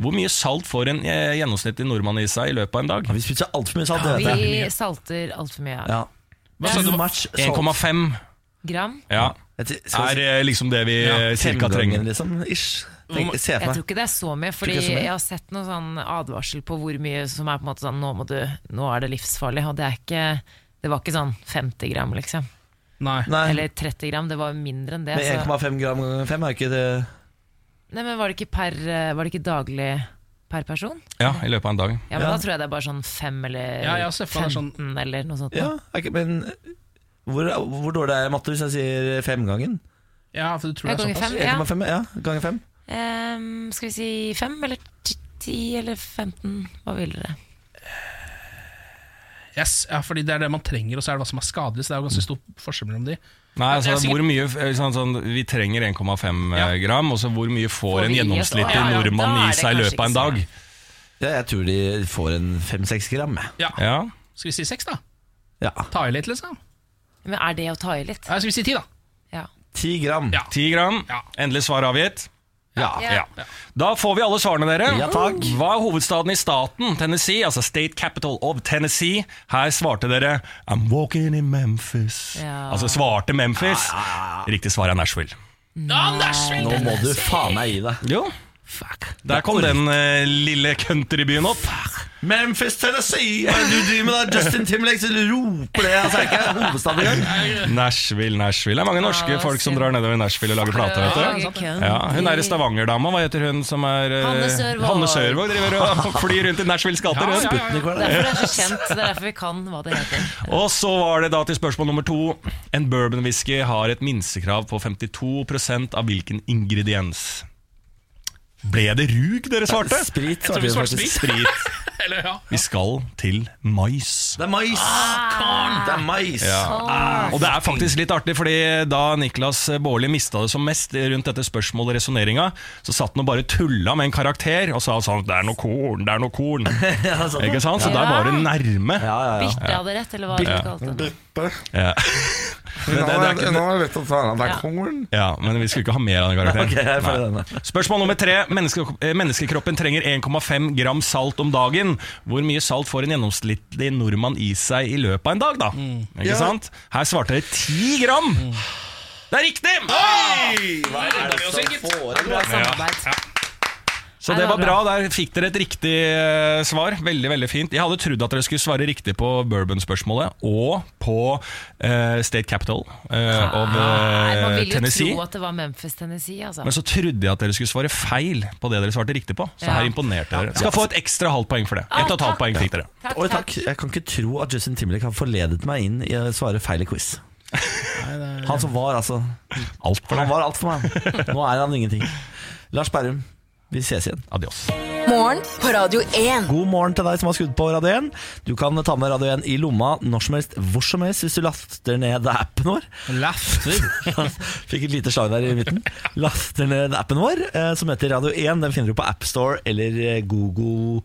Hvor mye salt får en eh, gjennomsnittlig nordmann i seg i løpet av en dag? Ja, Vi spiser altfor mye salt. det vet jeg. Vi salter altfor mye. Ja. Hva sa du? Too much salt. 1,5 Gram? ja, Jeg er eh, liksom det vi Ja, eh, cirka trenger. liksom? Ish. Tenk, Jeg tror ikke det er så mye, fordi mye? jeg har sett noen sånn advarsel på hvor mye som er på en måte sånn Nå, må du, nå er det livsfarlig. Og det er ikke Det var ikke sånn 50 gram, liksom. Nei. Nei, Eller 30 gram. Det var mindre enn det. men 1,5 gram ganger 5 er ikke det nei, men var det ikke per eh, Var det ikke daglig per person? Ja, i løpet av en dag. Ja, men Ja. Da tror jeg det er bare sånn fem eller Ja, jeg har sett for meg 15 sånn- eller noe sånt. Ja, er ikke, men hvor, hvor dårlig er matte hvis jeg sier femgangen? Ja, for du tror det er ganger såpass? fem. Ja. 1,5? Ja, ganger fem. Ehm, skal vi si fem eller 10 eller 15? Hva vil dere? Yes, ja, fordi det er det man trenger, og så er det hva som er skadelig. Så det er jo ganske stor forskjell mellom de. Nei, altså hvor mye eh, sånn, sånn, Vi trenger 1,5 Ja. gram, og så hvor mye får Får en gjennomsnittlig Ja, ja, nordmann er i seg i løpet av en dag? Ja, jeg tror de får en 5-6 gram. Ja. Ja, Skal vi si seks, da? Ja. Ta i litt, liksom? Men Er det å ta i litt? Ja, skal vi si ti, da? Ja. 10 gram. Ja. 10 gram. Ja. Endelig svar avgitt. Ja. Ja. Da får vi alle svarene, dere. Ja, takk. Hva er hovedstaden i staten Tennessee? Altså State Capital of Tennessee. Her svarte dere I'm walking in Memphis. Ja. Altså svarte Memphis. Riktig svar er Nashville! Nå må du faen meg gi deg. Jo, Fuck. der kom den eh, lille countrybyen opp. Memphis, Tennessee! Hva er det du driver med da? Justin Timberlake så roper det. Altså, er ikke hovedstaden engang. Nashville, Nashville. Det er mange norske det folk som drar nedover Nashville og lager plate. vet du ja, Hun er. Stavanger-dama. Hva heter hun som er eh, Hanne Sørvåg. Hanne Sørvåg driver og flyr rundt i Nashvilles gater. Ja, hun. ja, ja. Sputnik var det. Derfor det er så kjent. Det er derfor vi kan hva det heter. Og så var det da til spørsmål nummer to. En bourbonwhisky har et minstekrav på 52% av hvilken ingrediens? Ble det rug dere svarte? Sprit, tror vi svarte jeg. Sprit. Eller, ja. Vi skal til mais. Det er mais! Det er mais! Og det er faktisk litt artig, fordi da Niklas Baarli mista det som mest rundt dette spørsmålet og resonneringa, så satt han og bare tulla med en karakter og sa sånn 'Det er noe korn, det er noe korn'. Ja. Ikke sant? Så der var det nærme. Ja, ja, ja. Bytte hadde rett, eller hva du kalte det. Ja. Men det, det er ikke, Nå er lett å ta av Det er Ja. ja, men vi skulle ikke ha mer av den karakteren. Okay, jeg. Spørsmål nummer tre. Menneske, eh, menneskekroppen trenger 1,5 gram salt om dagen. Hvor mye salt får en gjennomsnittlig nordmann i seg i løpet av en dag, da? Ikke Ja. sant? Her svarte dere 10 gram! Det er riktig! Oi! Hva er det, det er? Bra samarbeid. Så det var bra. Der fikk dere et riktig eh, svar. Veldig, veldig fint. Jeg hadde trodd at dere skulle svare riktig på bourbon-spørsmålet og på uh, State Capital uh, of Nei, man ville vil jo tro at det var Memphis, Tennessee. Altså. Men så trodde jeg at dere skulle svare feil på det dere svarte riktig på. Så Ja. her imponerte dere. Skal få et ekstra halvt poeng for det. Ah, Ett og et halvt poeng fikk dere. Takk, Oi, takk. Jeg kan ikke tro at Justin Timberlake har forledet meg inn i å svare feil i quiz. Han som var, altså Alt for Han var alt for meg. Nå er han ingenting. Lars Berrum, vi ses igjen. Adios. Morgen på Radio 1. God morgen til deg som har skrudd på Radio 1. Du kan ta med Radio 1 i lomma når som helst, hvor som helst, hvis du laster ned appen vår. Laster? Fikk et lite slag der i midten. Laster ned appen vår, eh, som heter Radio 1. Den finner du på AppStore eller eh, Google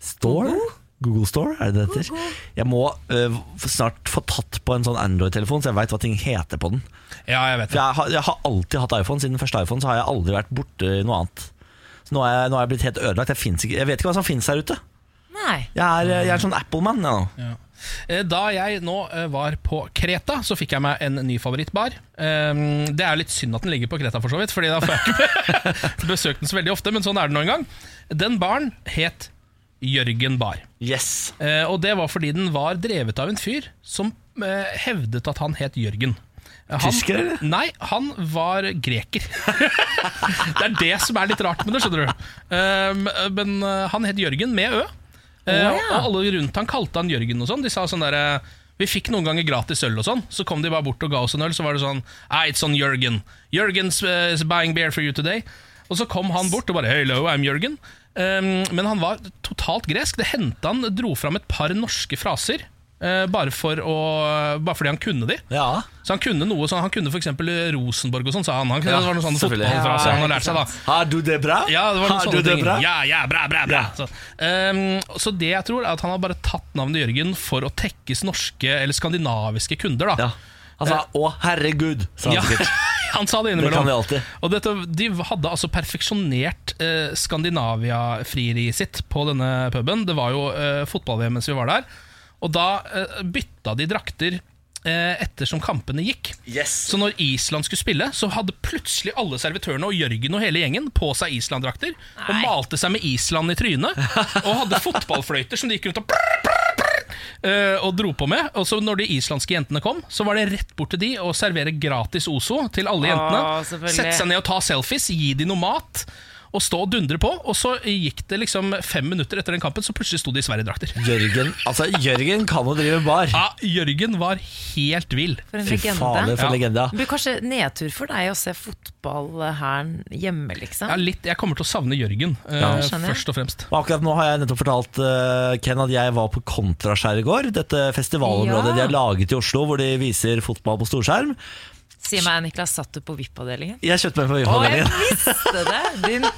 Store. Google Store, er det det heter? Jeg må uh, snart få tatt på en sånn Android-telefon, så jeg veit hva ting heter på den. Ja, jeg vet det. jeg har, jeg har alltid hatt iPhone. Siden den første iPhone så har jeg aldri vært borte i noe annet. Så nå er jeg, nå er jeg blitt helt ødelagt. Jeg, ikke, jeg vet ikke hva som finnes her ute. Nei. Jeg er, jeg er sånn Apple-mann. jeg nå. Eh, Da jeg nå eh, var på Kreta, så fikk jeg meg en ny favorittbar. Um, Det er litt synd at den ligger på Kreta, for så vidt Fordi da får jeg ikke besøkt den så veldig ofte. Men sånn er det nå en gang. Den baren het Jørgen Bar. Yes. Eh, Og det var fordi den var drevet av en fyr som hevdet at han het Jørgen. Eh, Han, Tysker, eller? Nei, han var greker. det er det som er litt rart med det, skjønner du. Um, men eh, han het Jørgen med Ø. Eh, Å, ja. Og alle rundt han kalte han Jørgen og sånn. De sa sånn derre vi fikk noen ganger gratis øl og sånn. Så kom de bare bort og ga oss en øl. Så var det sånn ah, It's on Jørgen. Jørgen's uh, buying beer for you today. Og så kom han bort og bare Hello, I'm Jørgen. Um, men han var totalt gresk. Det hendte han dro fram et par norske fraser. Eh, bare, for å, bare fordi han kunne de. Ja. Så Han kunne noe sånn, han kunne f.eks. Rosenborg og sånn, sa han. han Ja, det var noen sånne fotballfraser Ja, han har lært seg. da Har du det bra? ja, det var noen Har sånne ting. bra? Ja, ja, bra, bra, bra. Så, um, så det jeg tror er at han har bare tatt navnet Jørgen for å tekkes norske eller skandinaviske kunder. da Ja. Han sa 'Å, herregud', sa han sikkert. han sa det Det innimellom. de. Og dette, de hadde altså perfeksjonert eh, Skandinavia-frieriet sitt på denne puben. Det var jo eh, fotball-VM mens vi var der. Og da eh, bytta de drakter eh, ettersom kampene gikk. Yes. Så når Island skulle spille, så hadde plutselig alle servitørene og Jørgen og hele gjengen på seg Island-drakter. Og malte seg med Island i trynet. Og hadde fotballfløyter som de gikk rundt og eh, og dro på med. Og så når de islandske jentene kom, så var det rett bort til de og servere gratis Ozo til alle jentene. selvfølgelig. Sette seg ned og ta selfies, gi de noe mat. Og stå og dundre på. Og så gikk det liksom fem minutter etter den kampen, så plutselig sto de i Sverige-drakter. Jørgen altså Jørgen kan jo drive bar. Ja, Jørgen var helt vill. For en Fy legende. fader, for Ja. legende. Det blir kanskje nedtur for deg å se fotball her hjemme, liksom. Ja, litt, jeg kommer til å savne Jørgen, eh, Ja. Først og fremst. Og akkurat nå har jeg nettopp fortalt uh, Ken at jeg var på Kontraskjær i går. Dette festivalområdet Ja. de har laget i Oslo, hvor de viser fotball på storskjerm. Si meg, Niklas, satt du på VIP-avdelingen? Jeg kjøpte meg på Å, jeg VIP-avdelingen. visste det! Din,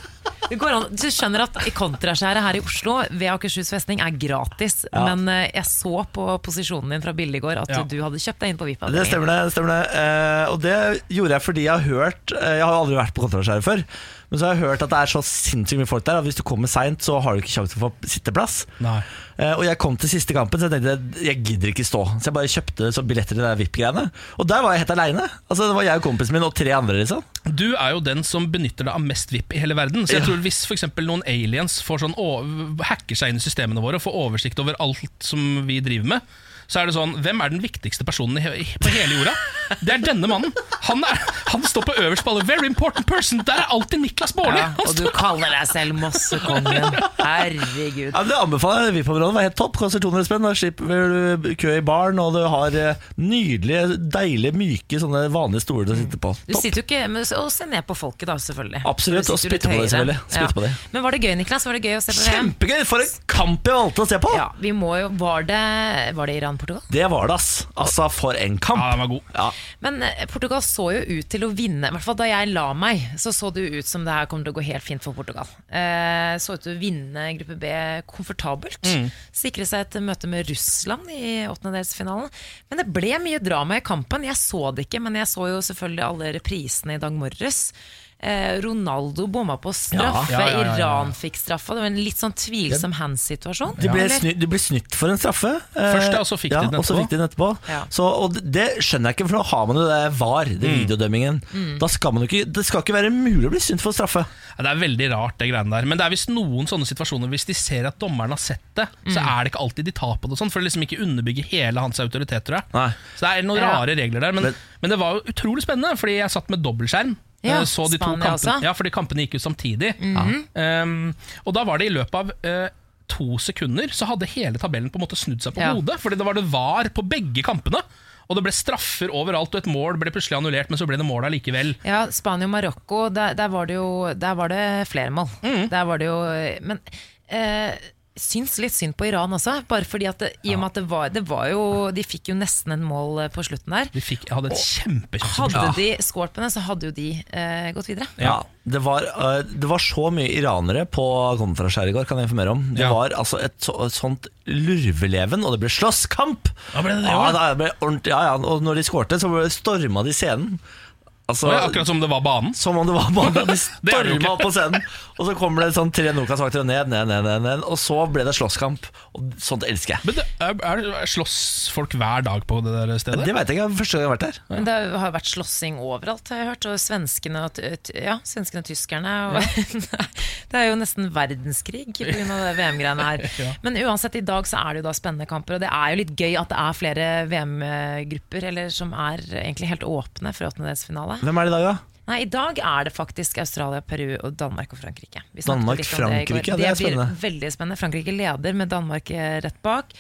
det går an, du skjønner at kontraskjæret her i Oslo ved Akershus festning er gratis, Ja. men eh, jeg så på posisjonen din fra bildet i går at Ja. du hadde kjøpt deg inn på VIP-avdelingen. stemmer det. det, stemmer det. Eh, og det gjorde jeg fordi jeg har hørt eh, Jeg har aldri vært på Kontraskjæret før. Men så har jeg hørt at det er så sinnssykt mye folk der at hvis du kommer seint, så har du ikke sjanse til å få sitteplass. Nei. Eh, og jeg kom til siste kampen, så jeg tenkte jeg gidder ikke stå. Så jeg bare kjøpte så billetter til de VIP-greiene. Og der var jeg helt aleine. Altså, det var jeg og kompisen min og tre andre, liksom. Du er jo den som benytter deg av mest VIP i hele verden. Så jeg Ja. tror Hvis for eksempel noen aliens får sånn hacker seg inn i systemene våre og får oversikt over alt som vi driver med, så er det sånn Hvem er den viktigste personen i, på hele jorda? Det er denne mannen. Han, er, han står på øverst på alle. Very important person. Der er alltid Niklas Baarli. Ja, og du kaller deg selv Mossekongen. Herregud. Ja, det anbefaler jeg. VIP-området var helt topp. Koster 200 spenn. Da slipper du kø i baren, og du har eh, nydelige, deilige, myke sånne vanlige stoler å sitte på. Du sitter jo ikke med å se ned på folket, da, selvfølgelig. Absolutt, og spytte på det, selvfølgelig. Ja. på det. Men var det gøy, Niklas? Var det gøy å se på VM? Kjempegøy! For en kamp jeg valgte å se på! Ja, vi må jo Var det, var det Iran-Portugal? Det var det, ass. Altså, for en kamp. Ja, den var god. Ja. Men eh, Portugal så jo ut til å vinne. I hvert fall Da jeg la meg, så så det jo ut som det her kommer til å gå helt fint for Portugal. Eh, så ut til å vinne gruppe B komfortabelt. Mm. Sikre seg et møte med Russland i åttendedelsfinalen. Men det ble mye drama i kampen. Jeg så det ikke, men jeg så jo selvfølgelig alle reprisene i dag morges. Eh, Ronaldo bomma på straffe, Ja, ja, ja, ja, ja. Iran fikk straffa. Det var en litt sånn tvilsom hands-situasjon. De de ble snytt for en straffe. Eh, Først, da, og så fikk de den etterpå. fikk de den etterpå. Ja. Så, og det skjønner jeg ikke, for nå har man jo det VAR, det Mm. videodømmingen. Da skal man jo ikke, det skal ikke være mulig å bli snytt for straffe. Ja, det er veldig rart, det greiene der. Men det er visst noen sånne situasjoner hvis de ser at dommeren har sett det, så er det ikke alltid de tar på det sånn, for å liksom ikke underbygge hele hans autoritet, tror jeg. Nei. Så det er noen Ja. rare regler der. Men, Men- men det var jo utrolig spennende, fordi jeg satt med dobbeltskjerm. Ja, eh, så de to Spania kampene, også. ja, fordi kampene gikk ut samtidig. um, og da var det i løpet av uh, to sekunder så hadde hele tabellen på en måte snudd seg på Ja. hodet. Fordi det var det var på begge kampene. Og det ble straffer overalt, og et mål ble plutselig annullert, men så ble det mål allikevel. Ja, Spania og Marokko, der, der var det jo Der var det flere mål. Mm. Der var det jo Men eh, syns litt synd på Iran også. Bare fordi at det, I og med at det var, det var jo De fikk jo nesten en mål eh, på slutten der. De fikk, hadde et kjempesjanse. Hadde de skåret på den, så hadde jo de eh, gått videre. Ja, det var, uh, det var så mye iranere på kontraskjæret i går, kan jeg informere om. Det Ja. var altså et, så, et sånt lurveleven, og det ble slåsskamp! Ja, ble det det ja, det ble ordentlig, ja, ja, og når de skårte, så storma de scenen. Altså, ja, akkurat som det var banen. Som om det var banen. De Det det storma opp på scenen, og så kommer det sånn tre Nokas-vakter ned, ned, ned, ned, ned, og så ble det slåsskamp. Og sånt elsker jeg. Men det er, er, er Slåss folk hver dag på det der stedet? Det veit jeg ikke, Jeg første gang jeg har vært der. Men det har vært slåssing overalt, har jeg hørt. Og svenskene og, ja, svenskene og tyskerne. Og det er jo nesten verdenskrig pga. det VM-greiene her. Men uansett, i dag så er det jo da spennende kamper. Og det er jo litt gøy at det er flere VM-grupper eller som er egentlig helt åpne for åttendedelsfinale. Hvem er det i dag, da? Nei, I dag er det faktisk Australia, Peru, og Danmark og Frankrike. Vi Danmark, Frankrike, det ja, det er spennende. det blir veldig spennende. Frankrike leder med Danmark eh, rett bak.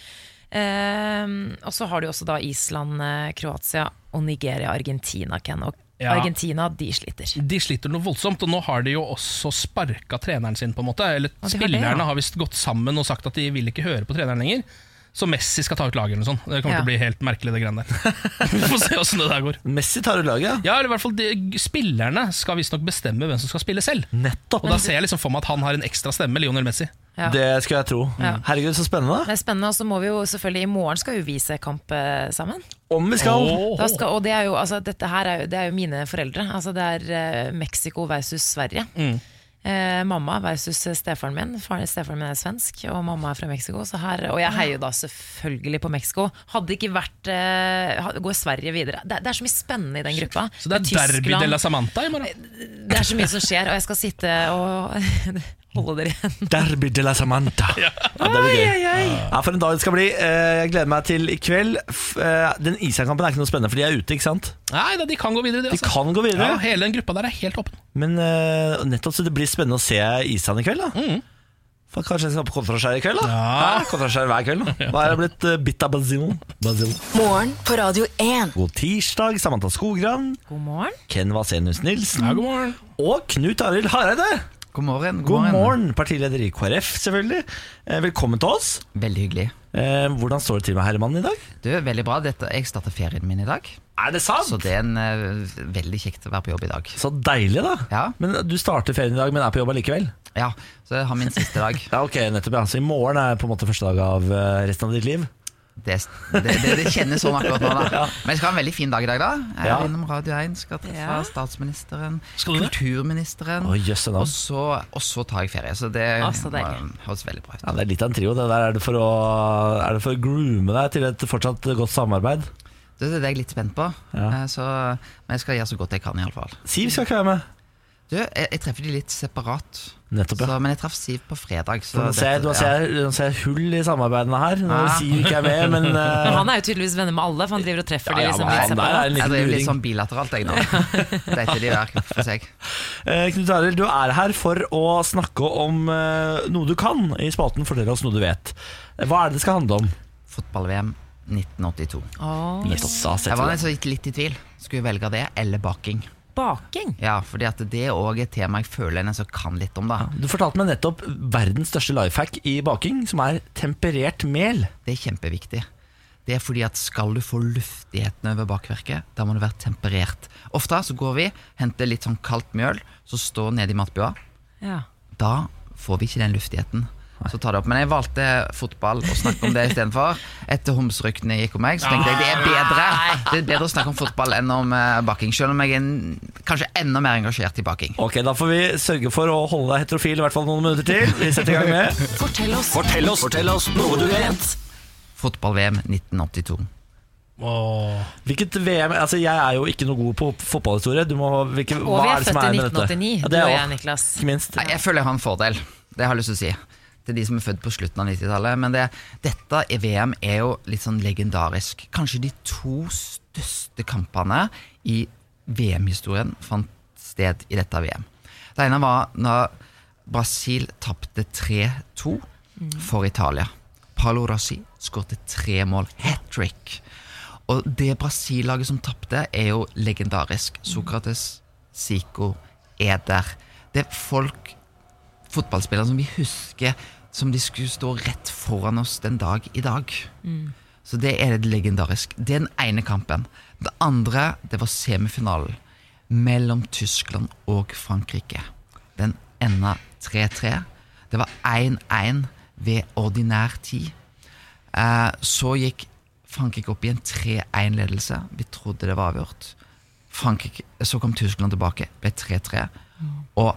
Ehm, og så har du også da Island, eh, Kroatia og Nigeria, Argentina, Ken. Og Ja. Argentina, de sliter. De sliter noe voldsomt, og nå har de jo også sparka treneren sin, på en måte. Eller de har det, spillerne ja. har visst gått sammen og sagt at de vil ikke høre på treneren lenger. Så Messi skal ta ut laget eller noe sånt. Det kommer Ja. til å bli helt merkelig, det greiene der. Vi får se åssen det der går. Messi tar ut laget. Ja, eller i hvert fall de, Spillerne skal visstnok bestemme hvem som skal spille selv. Nettopp. Og Da ser jeg liksom for meg at han har en ekstra stemme, Lionel Messi. Ja. Det skulle jeg tro. Ja. Herregud, så spennende. Det er spennende, og så må vi jo selvfølgelig I morgen skal vi vise kamp eh, sammen. Om vi skal. Oh. Skal, og det er jo, altså, dette her er jo, det er jo mine foreldre. Altså, det er eh, Mexico versus Sverige. Eh, mamma versus stefaren min. Faren, stefaren min er svensk, og mamma er fra Mexico. Så her, og jeg heier da selvfølgelig på Mexico. Hadde ikke vært eh, Går Sverige videre? Det, det er så mye spennende i den gruppa. Så det er Tyskland, Derby de la Samantha i morgen. Det er så mye som skjer, og jeg skal sitte og holde dere igjen. Derby de la Samantha. Ja, det blir gøy. Ja, For en dag det skal bli. Eh, Jeg gleder meg til i kveld. Eh, Den Island-kampen er ikke noe spennende, for de er ute, ikke sant? Nei, da, de kan gå videre, de. De Altså. kan gå Ja, hele den gruppa der er helt åpen. Men uh, nettopp så det blir spennende å se Island i kveld, da. For kanskje jeg skal på kontraskjær i kveld, da? Ja. kontraskjær hver kveld. Da Da er jeg blitt uh, bitt av basil. basil. Morgen på Radio 1. God tirsdag, Samantha Skogran, God morgen. Ken Vasenius Nilsen Ja, god morgen. og Knut Arild Hareide. God morgen. God morgen, partileder i KrF, selvfølgelig. Eh, Velkommen til oss. Veldig hyggelig. Eh, Hvordan står det til med herremannen i dag? Du, Veldig bra. Dette, jeg starter ferien min i dag, Er det sant? så det er en, uh, veldig kjekt å være på jobb i dag. Så deilig, da. Ja. Men du starter ferien i dag, men er på jobb allikevel? Ja, Så jeg har min siste dag. Ja, ok, nettopp ja. Så i morgen er på en måte første dag av resten av ditt liv? Det, det, det, kjennes sånn akkurat nå, da. Men jeg skal ha en veldig fin dag i dag, da. Jeg er Ja. innom Radio 1, skal treffe Ja. statsministeren, Skal du kulturministeren. Og, så, og så tar jeg ferie. Så det høres veldig bra ut. Ja, det er litt av en trio. Det der er det for å, er det for å groome deg til et fortsatt godt samarbeid? Det, det er jeg litt spent på. Ja. Eh, Så, men jeg skal gjøre så godt jeg kan, iallfall. Siv skal ikke være med. Du, jeg, jeg treffer de litt separat. Nettopp, ja. Så, men jeg traff Siv på fredag. Så Så nå ser jeg, dette- ja. ser nå ser jeg hull i samarbeidene her når Ah. Siv ikke er med, men Men eh, han er jo tydeligvis venner med alle, for han driver og treffer Ja, de ja, liksom litt er separat. Jeg driver litt luring. sånn bilateralt, jeg nå. Dette de hver for seg. Eh, Knut Arild, du er her for å snakke om eh, noe du kan i spalten Fortell oss noe du vet. Hva er det det skal handle om? Fotball-VM 1982. Oh. Yes, Jeg var litt, litt i tvil. Skulle velge det eller baking? Baking. Ja, fordi at det er òg et tema jeg føler en kan litt om. da Du fortalte meg nettopp verdens største life hack i baking, som er temperert mel. Det er kjempeviktig. Det er fordi at skal du få luftigheten over bakverket, da må det være temperert. Ofte så går vi, henter litt sånn kaldt mjøl, som står nede i matbua. Ja. Da får vi ikke den luftigheten. Så ta det opp. Men jeg valgte fotball å snakke om det istedenfor. Etter homseryktene gikk om meg, så tenkte jeg det er bedre Det er bedre å snakke om fotball enn om eh, baking. Selv om jeg er en- kanskje enda mer engasjert i baking. Ok, Da får vi sørge for å holde deg heterofil i hvert fall noen minutter til. Vi setter i gang med Fortell oss. Fortell oss, fortell oss noe du vet. Fotball-VM 1982. Åh. Hvilket VM Altså, Jeg er jo ikke noe god på fotballhistorie. Du må, hvilke, Og vi er er født er i med dette? 1989, Ja, du og jeg, Niklas. Ikke minst. Nei, jeg føler jeg har en fordel. Det har jeg lyst til å si. Til de som er født på slutten av 90-tallet. Men det, dette i VM er jo litt sånn legendarisk. Kanskje de to største kampene i VM-historien fant sted i dette VM. Det ene var når Brasil tapte 3-2 for Italia. Palo Rossi skåret tre mål. Hat trick. Og det Brasil-laget som tapte, er jo legendarisk. Sokrates, Zico, Eder. Det er folk, fotballspillere som vi husker som de skulle stå rett foran oss den dag i dag. Så det er det legendarisk. Det er den ene kampen. Det andre, det var semifinalen mellom Tyskland og Frankrike. Den enda 3-3. Det var 1-1 ved ordinær tid. Eh, så gikk Frankrike opp i en 3-1-ledelse. Vi trodde det var avgjort. Frankrike, så kom Tyskland tilbake, ble 3-3. Og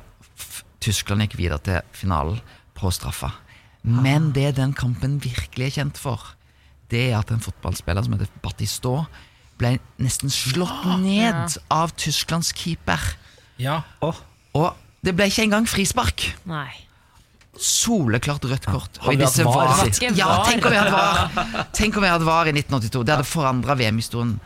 Tyskland gikk videre til finalen på straffa. Men det den kampen virkelig er kjent for, det er at en fotballspiller som heter Batistot, ble nesten slått ned av Tysklands keeper. Ja. Og det ble ikke engang frispark. Nei. Soleklart rødt kort. Og i vi disse hatt VAR, var- Ja, tenk om vi hadde var Tenk om vi hadde var i 1982. Det hadde forandra VM-historien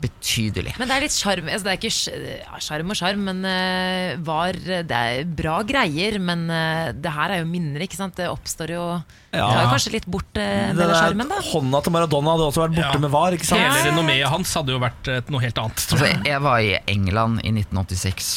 betydelig. Men det er litt sjarm. Altså det er ikke sj- ja, sjarm og sjarm, men uh, var Det er bra greier, men uh, det her er jo minner, ikke sant. Det oppstår jo Det tar jo kanskje litt bort uh, en del av sjarmen, da. Hånda til Maradona hadde også vært borte Ja. med VAR, ikke sant? Hele renommeet hans hadde jo vært noe helt annet. Tror Altså, jeg. jeg var i England i 1986,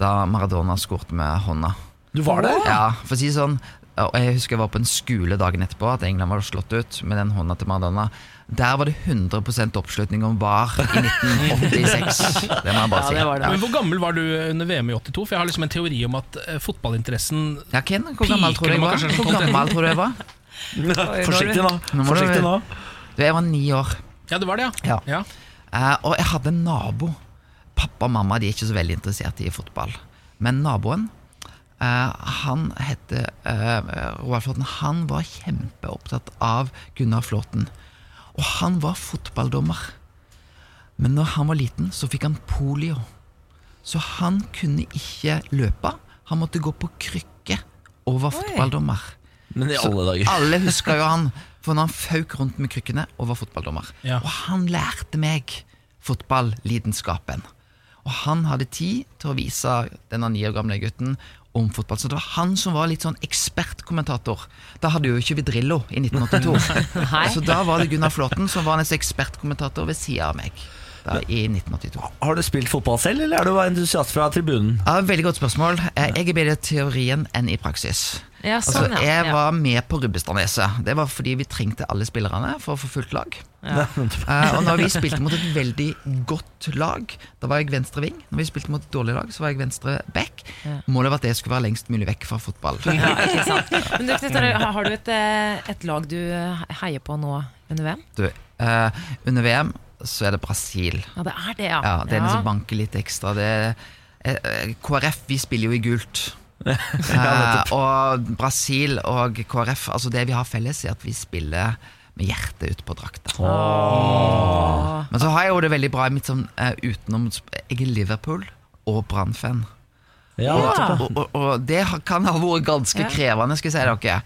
da Maradona skårte med hånda. Du var der? Ja, for å si sånn Og jeg husker jeg var på en skole dagen etterpå, at England var slått ut med den hånda til Maradona. Der var det 100% oppslutning om VAR i 1986. Det må jeg bare Ja, si. det det. Men Hvor gammel var du under VM i 82? For Jeg har liksom en teori om at eh, fotballinteressen Ja, Ken, hvor gammel tror du jeg var? Hvor gammel tror du jeg var? Forsiktig nå. Nå Forsiktig nå. Du, jeg var ni år. Ja, det var det, ja. Ja. Uh, og jeg hadde en nabo. Pappa og mamma de er ikke så veldig interessert i fotball. Men naboen, uh, han heter uh, Roald Flåten. Han var kjempeopptatt av Gunnar Flåten. Og han var fotballdommer. Men når han var liten, så fikk han polio. Så han kunne ikke løpe. Han måtte gå på krykke og var fotballdommer. Men i alle dager. Alle husker jo han For når han fauk rundt med krykkene og var fotballdommer. Ja. Og han lærte meg fotballidenskapen. Og han hadde tid til å vise denne ni år gamle gutten om fotball. Så det var han som var litt sånn ekspertkommentator. Da hadde jo ikke vi Drillo i 1982. Så da var det Gunnar Flåten som var hans ekspertkommentator ved sida av meg. Da, I 1982. Har du spilt fotball selv, eller er du entusiast fra tribunen? Ja, veldig godt spørsmål. Eh, Jeg er bedre i teorien enn i praksis. Ja, sånn, altså, jeg Ja. var med på Rubbestadneset. Det var fordi vi trengte alle spillerne for å få fullt lag. Eh, og når vi spilte mot et veldig godt lag, da var jeg venstre ving. Når vi spilte mot et dårlig lag, så var jeg venstre back. Målet var at jeg skulle være lengst mulig vekk fra fotball. Ja, ikke sant. Men du, har har du et, eh, et lag du heier på nå under VM? Du, uh, under VM så er det Brasil. Ja, det er det, ja. Ja, det er den som banker litt ekstra. Det er, eh, KrF, vi spiller jo i gult. Eh, og Brasil og KrF, altså det vi har felles, er at vi spiller med hjertet ut på drakta. Men så har jeg jo det veldig bra mitt sånn eh, utenom Jeg er Liverpool og Brann-fan. Ja, Og, og, og, og det kan ha vært ganske Ja. krevende, skal jeg si dere.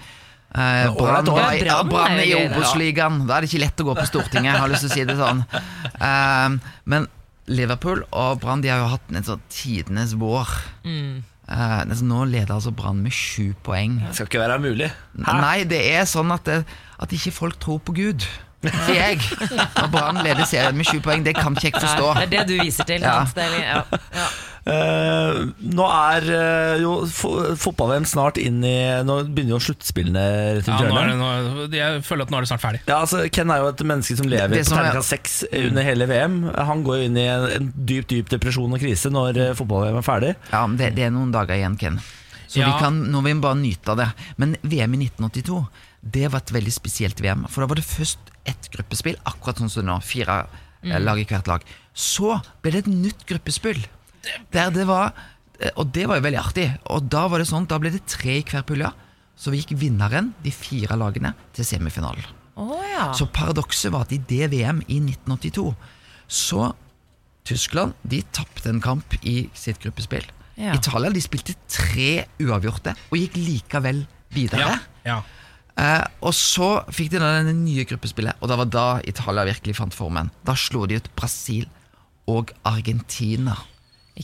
Eh, Brann i- ja, Brann i. Obos-ligaen. Da er det ikke lett å gå på Stortinget, jeg har lyst til å si det sånn. Eh, men Liverpool og Brann De har jo hatt en sånn tidenes vår. Eh, nesten nå leder altså Brann med sju poeng. Det skal ikke være mulig. Nei, det er sånn at, det, at ikke folk tror på Gud. Sier jeg. Når Brann leder serien med sju poeng, det kan ikke jeg forstå. Det er det du viser til. Ja. Ja. Eh, nå er eh, jo fotball-VM snart inn i Nå begynner jo sluttspillene Ja, nå er det, nå, jeg føler at nå er det snart ferdig. Ja, altså, Ken er jo et menneske som lever Det på som er- terningkast seks under hele VM. Han går jo inn i en, en dyp dyp depresjon og krise når eh, fotball-VM er ferdig. Ja, men det, det er noen dager igjen, Ken. Så Ja. vi kan, nå vil vi bare nyte av det. Men VM i 1982 Det var et veldig spesielt VM. For da var det først ett gruppespill, akkurat sånn som nå. Fire mm. lag i hvert lag. Så ble det et nytt gruppespill. Der det var eh, Og det var jo veldig artig. Og da var det sånn, da ble det tre i hver pulje. Så vi gikk vinneren, de fire lagene, til semifinalen. Oh, ja. Så paradokset var at i det VM i 1982 så Tyskland de tapte en kamp i sitt gruppespill. Ja. Italia de spilte tre uavgjorte og gikk likevel videre. Ja, ja. Eh, og så fikk de da det nye gruppespillet, og det var da Italia virkelig fant formen. Da slo de ut Brasil og Argentina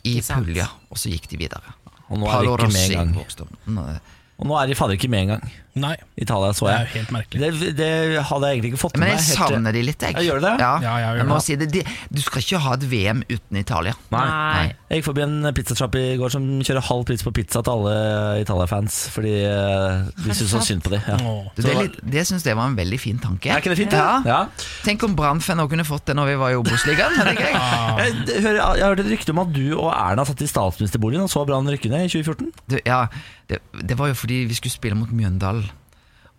i pulja, og så gikk de videre. Og nå er de ikke med engang. Og nå er de fader ikke med engang. Nei, Italia så det er jo helt merkelig. Det, det hadde jeg egentlig ikke fått med Men meg. jeg helt- savner de litt, jeg. Ja, gjør du det? Ja, Ja, jeg gjør jeg må det. si det. De, du skal ikke ha et VM uten Italia. Nei. Jeg gikk forbi en pizzasjapp i går som kjører halv pris på pizza til alle Italia-fans, fordi eh, de syns så synd på dem. Ja. Åh. Du, det er litt- det syns jeg var en veldig fin tanke. Er ikke det fint? Ja. Ja. Tenk om Brann-fan også kunne fått det når vi var i Obos-ligaen. det jeg? Jeg, hører, jeg har hørt et rykte om at du og Erna satt i statsministerboligen og så Brann rykke ned i 2014. Du, ja, det, det var jo fordi vi skulle spille mot Mjøndalen.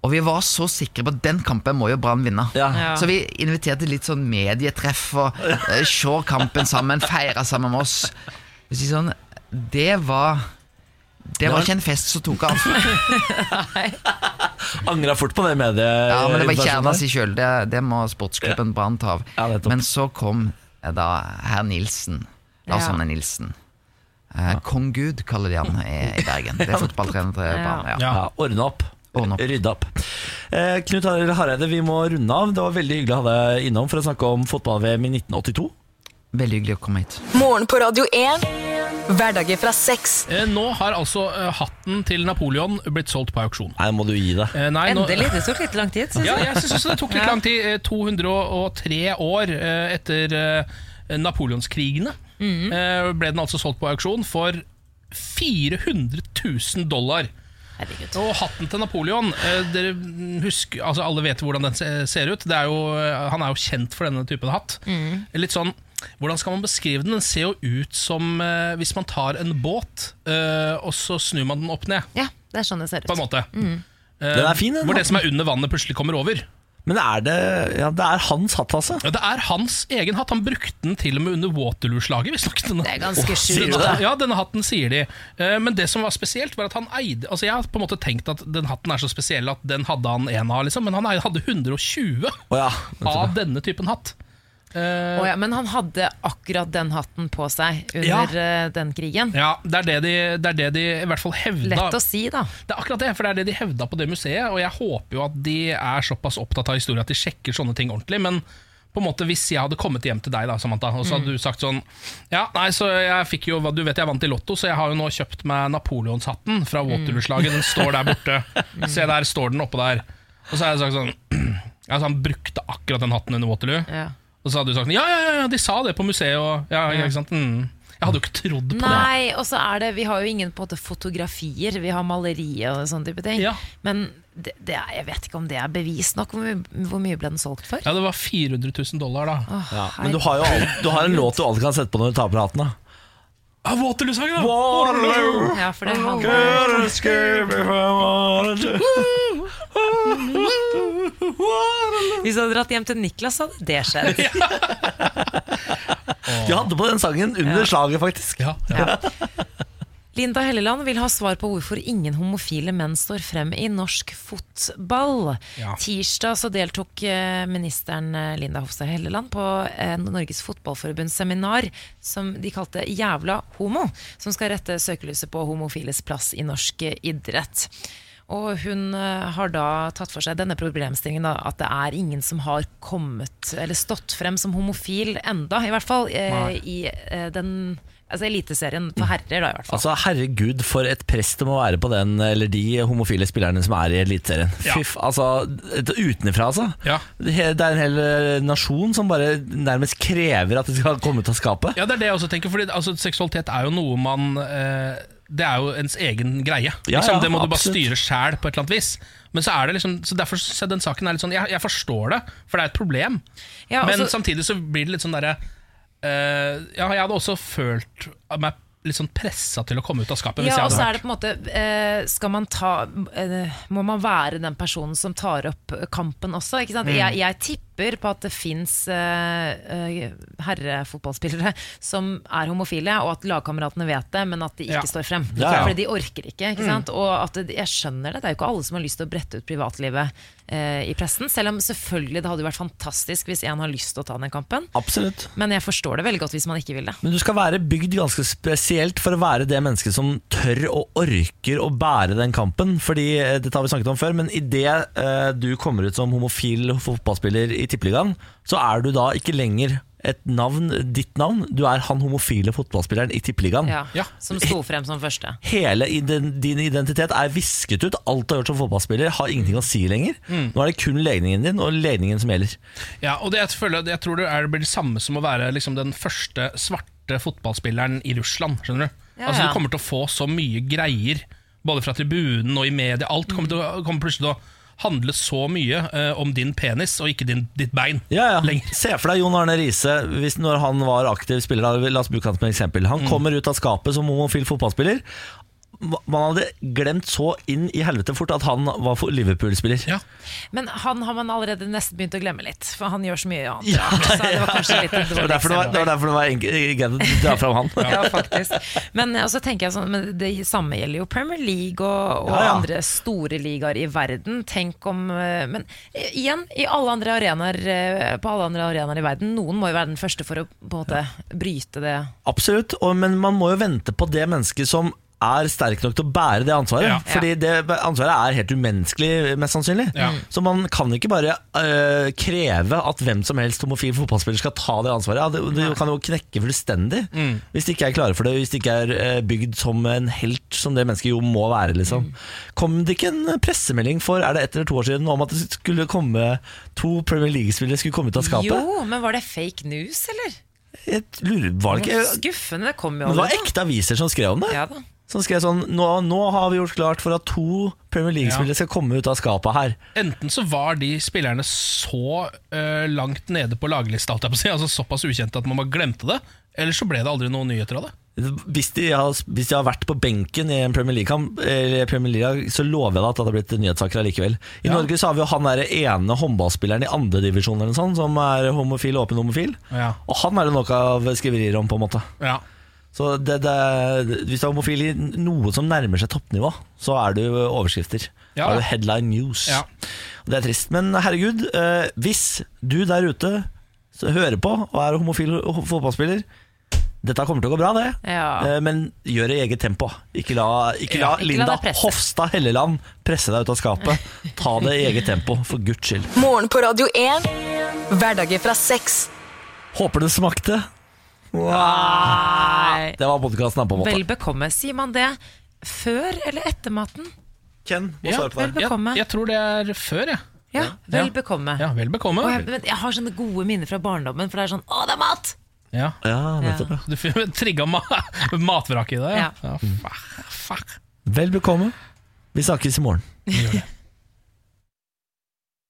Og vi var så sikre på at den kampen må jo Brann vinne. Ja. Ja. Så vi inviterte litt sånn medietreff og uh, se kampen sammen, feire sammen med oss. Si Sånn, det var Det var ikke en fest som tok av. Angra fort på det mediet. Ja, men det var kjerna si sjøl. Det, det må sportsklubben Brann ta av. Ja. Men så kom eh, da herr Nilsen. Lars Ja. Arne Nilsen. Eh, Kong Gud kaller de han i, i Bergen. Det er fotballtrener til Brann. Ja. Ja. Ja, ordne opp. Opp. Rydde opp. Eh, Knut Hareide, vi må runde av. Det var veldig hyggelig å ha deg innom for å snakke om fotball-VM i 1982. Veldig hyggelig å komme hit. Morgen på Radio 1. Hverdager fra sex. Eh, Nå har altså eh, hatten til Napoleon blitt solgt på auksjon. Nei, må du gi deg. Eh, Nei, nå- Endelig. Det tok litt lang tid, syns Ja, jeg. jeg synes også det tok litt Ja. lang tid. Eh, 203 år eh, etter eh, napoleonskrigene eh, ble den altså solgt på auksjon for 400 000 dollar. Herregud. Og hatten til Napoleon eh, dere husker, altså Alle vet hvordan den ser ut. Det er jo, eh, han er jo kjent for denne typen hatt. Litt sånn, Hvordan skal man beskrive den? Den ser jo ut som eh, hvis man tar en båt, eh, og så snur man den opp ned. Ja, det er sånn det ser ut. På en måte. Eh, Den er fin, den Hvor det som er under vannet, plutselig kommer over. Men er det Ja, det er hans hatt, altså. Ja, Det er hans egen hatt. Han brukte den til og med under Waterloo-slaget. Det er ganske oh, sjukt. Ja, denne hatten sier de. Eh, Men det som var spesielt, var at han eide Altså Jeg har på en måte tenkt at den hatten er så spesiell at den hadde han en av, liksom. Men han hadde 120 oh, ja. av denne typen hatt. Eh, oh ja, men han hadde akkurat den hatten på seg under Ja. eh, den krigen. Ja, det er det, de, det er det de i hvert fall hevda. Lett å si, da. Det er akkurat det, for det er det de hevda på det museet. Og jeg håper jo at de er såpass opptatt av historie at de sjekker sånne ting ordentlig. Men på en måte hvis jeg hadde kommet hjem til deg, da, Samantha, og så hadde du sagt sånn Ja, nei, så jeg fikk jo Du vet jeg vant i Lotto, så jeg har jo nå kjøpt meg Napoleonshatten fra Waterloo-slaget. Den står der borte. Se, der står den oppå der. Og så har jeg sagt sånn Altså, han brukte akkurat den hatten under Waterloo. Ja. Og så hadde du sagt ja, ja, ja, ja, de sa det på museet. Og, ja, ikke sant? Mm. Jeg hadde jo ikke trodd på det. Nei, og så er det Vi har jo ingen på en måte fotografier, vi har malerier og sånne type ting. Ja. Men det, det er, jeg vet ikke om det er bevis nok. Hvor mye, hvor mye ble den solgt for? Ja, det var 400 000 dollar, da. Åh, ja. Men du har jo alt, du har en låt du alltid kan sette på når du tar på hatten. da Ah, Waterloo-sangen, da! Waterloo, Ja, for det handler Hvis du hadde dratt hjem til Niklas, så hadde det skjedd. De hadde på den sangen under slaget, faktisk. Ja, ja. Linda Helleland vil ha svar på hvorfor ingen homofile menn står frem i norsk fotball. Ja. Tirsdag så deltok eh, ministeren eh, Linda Hofstad Helleland på eh, Norges Fotballforbunds seminar som de kalte Jævla homo, som skal rette søkelyset på homofiles plass i norsk idrett. Og hun eh, har da tatt for seg denne problemstillingen, da, at det er ingen som har kommet, eller stått frem som homofil enda, i hvert fall, eh, i eh, den altså eliteserien for herrer, da, i hvert fall. Altså, Herregud, for et press det må være på den eller de homofile spillerne som er i Eliteserien. Ja. Fy Altså, utenfra, altså. Ja. Det er en hel eh, nasjon som bare nærmest krever at det skal komme ut av skapet. Ja, det er det jeg også tenker. for altså, Seksualitet er jo noe man eh, Det er jo ens egen greie. Ja, liksom, ja, det må du bare styre sjæl på et eller annet vis. Men så er det liksom Så derfor så den saken er litt sånn Jeg, jeg forstår det, for det er et problem. Ja, Men altså- samtidig så blir det litt sånn derre uh, Ja, jeg hadde også følt meg litt sånn pressa til å komme ut av skapet. Hvis Ja, og så er det på en måte eh, Skal man ta eh, Må man være den personen som tar opp kampen også? Ikke Mm. sant? Jeg, jeg tipper på at det fins uh, herrefotballspillere som er homofile, og at lagkameratene vet det, men at de ikke Ja. står frem. Ja, ja. Fordi de orker ikke. ikke sant? Og at det, jeg skjønner det. Det er jo ikke alle som har lyst til å brette ut privatlivet uh, i pressen. Selv om selvfølgelig det hadde vært fantastisk hvis en har lyst til å ta den kampen. Absolutt. Men jeg forstår det veldig godt hvis man ikke vil det. Men du skal være bygd ganske spesielt for å være det mennesket som tør og orker å bære den kampen. Fordi, eh, Dette har vi snakket om før, men idet uh, du kommer ut som homofil fotballspiller i Tippeligaen, så er du da ikke lenger et navn, ditt navn. Du er han homofile fotballspilleren i Tippeligaen. Ja, Ja. Som sto frem som første. Hele din identitet er visket ut. Alt du har gjort som fotballspiller, har ingenting å si lenger. Nå er det kun legningen din og legningen som gjelder. Ja, og det, jeg, føler, jeg tror det, er, det blir det samme som å være liksom, den første svarte fotballspilleren i Russland. Skjønner du? Ja, altså, du kommer til å få så mye greier, både fra tribunen og i media. Alt kommer, til kommer plutselig til å handle så mye uh, om din penis og ikke din, ditt bein. Ja, ja. Lenger. Se for deg Jon Arne Riise hvis når han var aktiv spiller. La oss bruke han som eksempel. Han kommer ut av skapet som homofil fotballspiller. Man hadde glemt så inn i helvete fort at han var for Liverpool-spiller. Ja. Men han har man allerede nesten begynt å glemme litt, for han gjør så mye annet. Ja, så det var kanskje litt Det var derfor det var, det var, derfor det var greit å dra fram han. Ja, faktisk. Men eh, så tenker jeg sånn, men det samme gjelder jo Premier League og, og Ja, ja. andre store ligaer i verden. Tenk om eh, Men eh, igjen, i alle andre arenaer på alle andre arenaer i verden, noen må jo være den første for å på en måte bryte det. Absolutt, og, men man må jo vente på det mennesket som er sterk nok til å bære det ansvaret. Ja. Fordi det ansvaret er helt umenneskelig, mest sannsynlig. Ja. Så man kan ikke bare øh, kreve at hvem som helst homofil fotballspiller skal ta det ansvaret. Ja, det, det kan jo knekke fullstendig hvis de ikke er klare for det, hvis de ikke er øh, bygd som en helt, som det mennesket jo må være. Liksom. Kom det ikke en pressemelding for er det ett eller to år siden om at det skulle komme to Premier League-spillere skulle komme ut av skapet? Jo, men var det fake news, eller? Jeg lurer, var det Det ikke skuffende, det kom jo Men det var ekte aviser som skrev om det. Ja da. Som skrev sånn nå, nå har vi gjort klart for at to Premier League-spillere skal komme ut av skapet her. Enten så var de spillerne så uh, langt nede på laglista, jeg altså såpass ukjente at man bare glemte det, eller så ble det aldri noen nyheter av det. Hvis de, har, hvis de har vært på benken i en Premier League-kamp, League, så lover jeg deg at det hadde blitt nyhetssaker allikevel. I Ja. Norge så har vi jo han der ene håndballspilleren i andredivisjon som er homofil, åpen homofil. Ja. Og han er det nok av skriverier om, på en måte. Ja. Så det, det, hvis du er homofil i noe som nærmer seg toppnivå, så er du overskrifter. Ja. Da er du headline news. Ja. Og Det er trist. Men herregud, eh, hvis du der ute hører på og er homofil ho- fotballspiller dette kommer til å gå bra, det. Ja. Eh, Men gjør det i eget tempo. Ikke la, ikke la ikke Linda la. Hofstad Helleland presse deg ut av skapet. Ta det i eget tempo, for guds skyld. Morgen på Radio 1. Hverdager fra sex. Håper det smakte. Nei. Det var podkasten, på en måte. Vel bekomme. Sier man det før eller etter maten? Ken, må Ja, svare på det. Jeg, jeg tror det er før, jeg. Ja, vel Ja. bekomme. Ja, vel bekomme. Og jeg, men jeg har sånne gode minner fra barndommen, for det er sånn Å, det er mat! Ja. Ja, nettopp. ja. Du trigga ma matvraket i deg. Ja. Ja. fuck, fuck. Vel bekomme. Vi snakkes i morgen. Gjør det.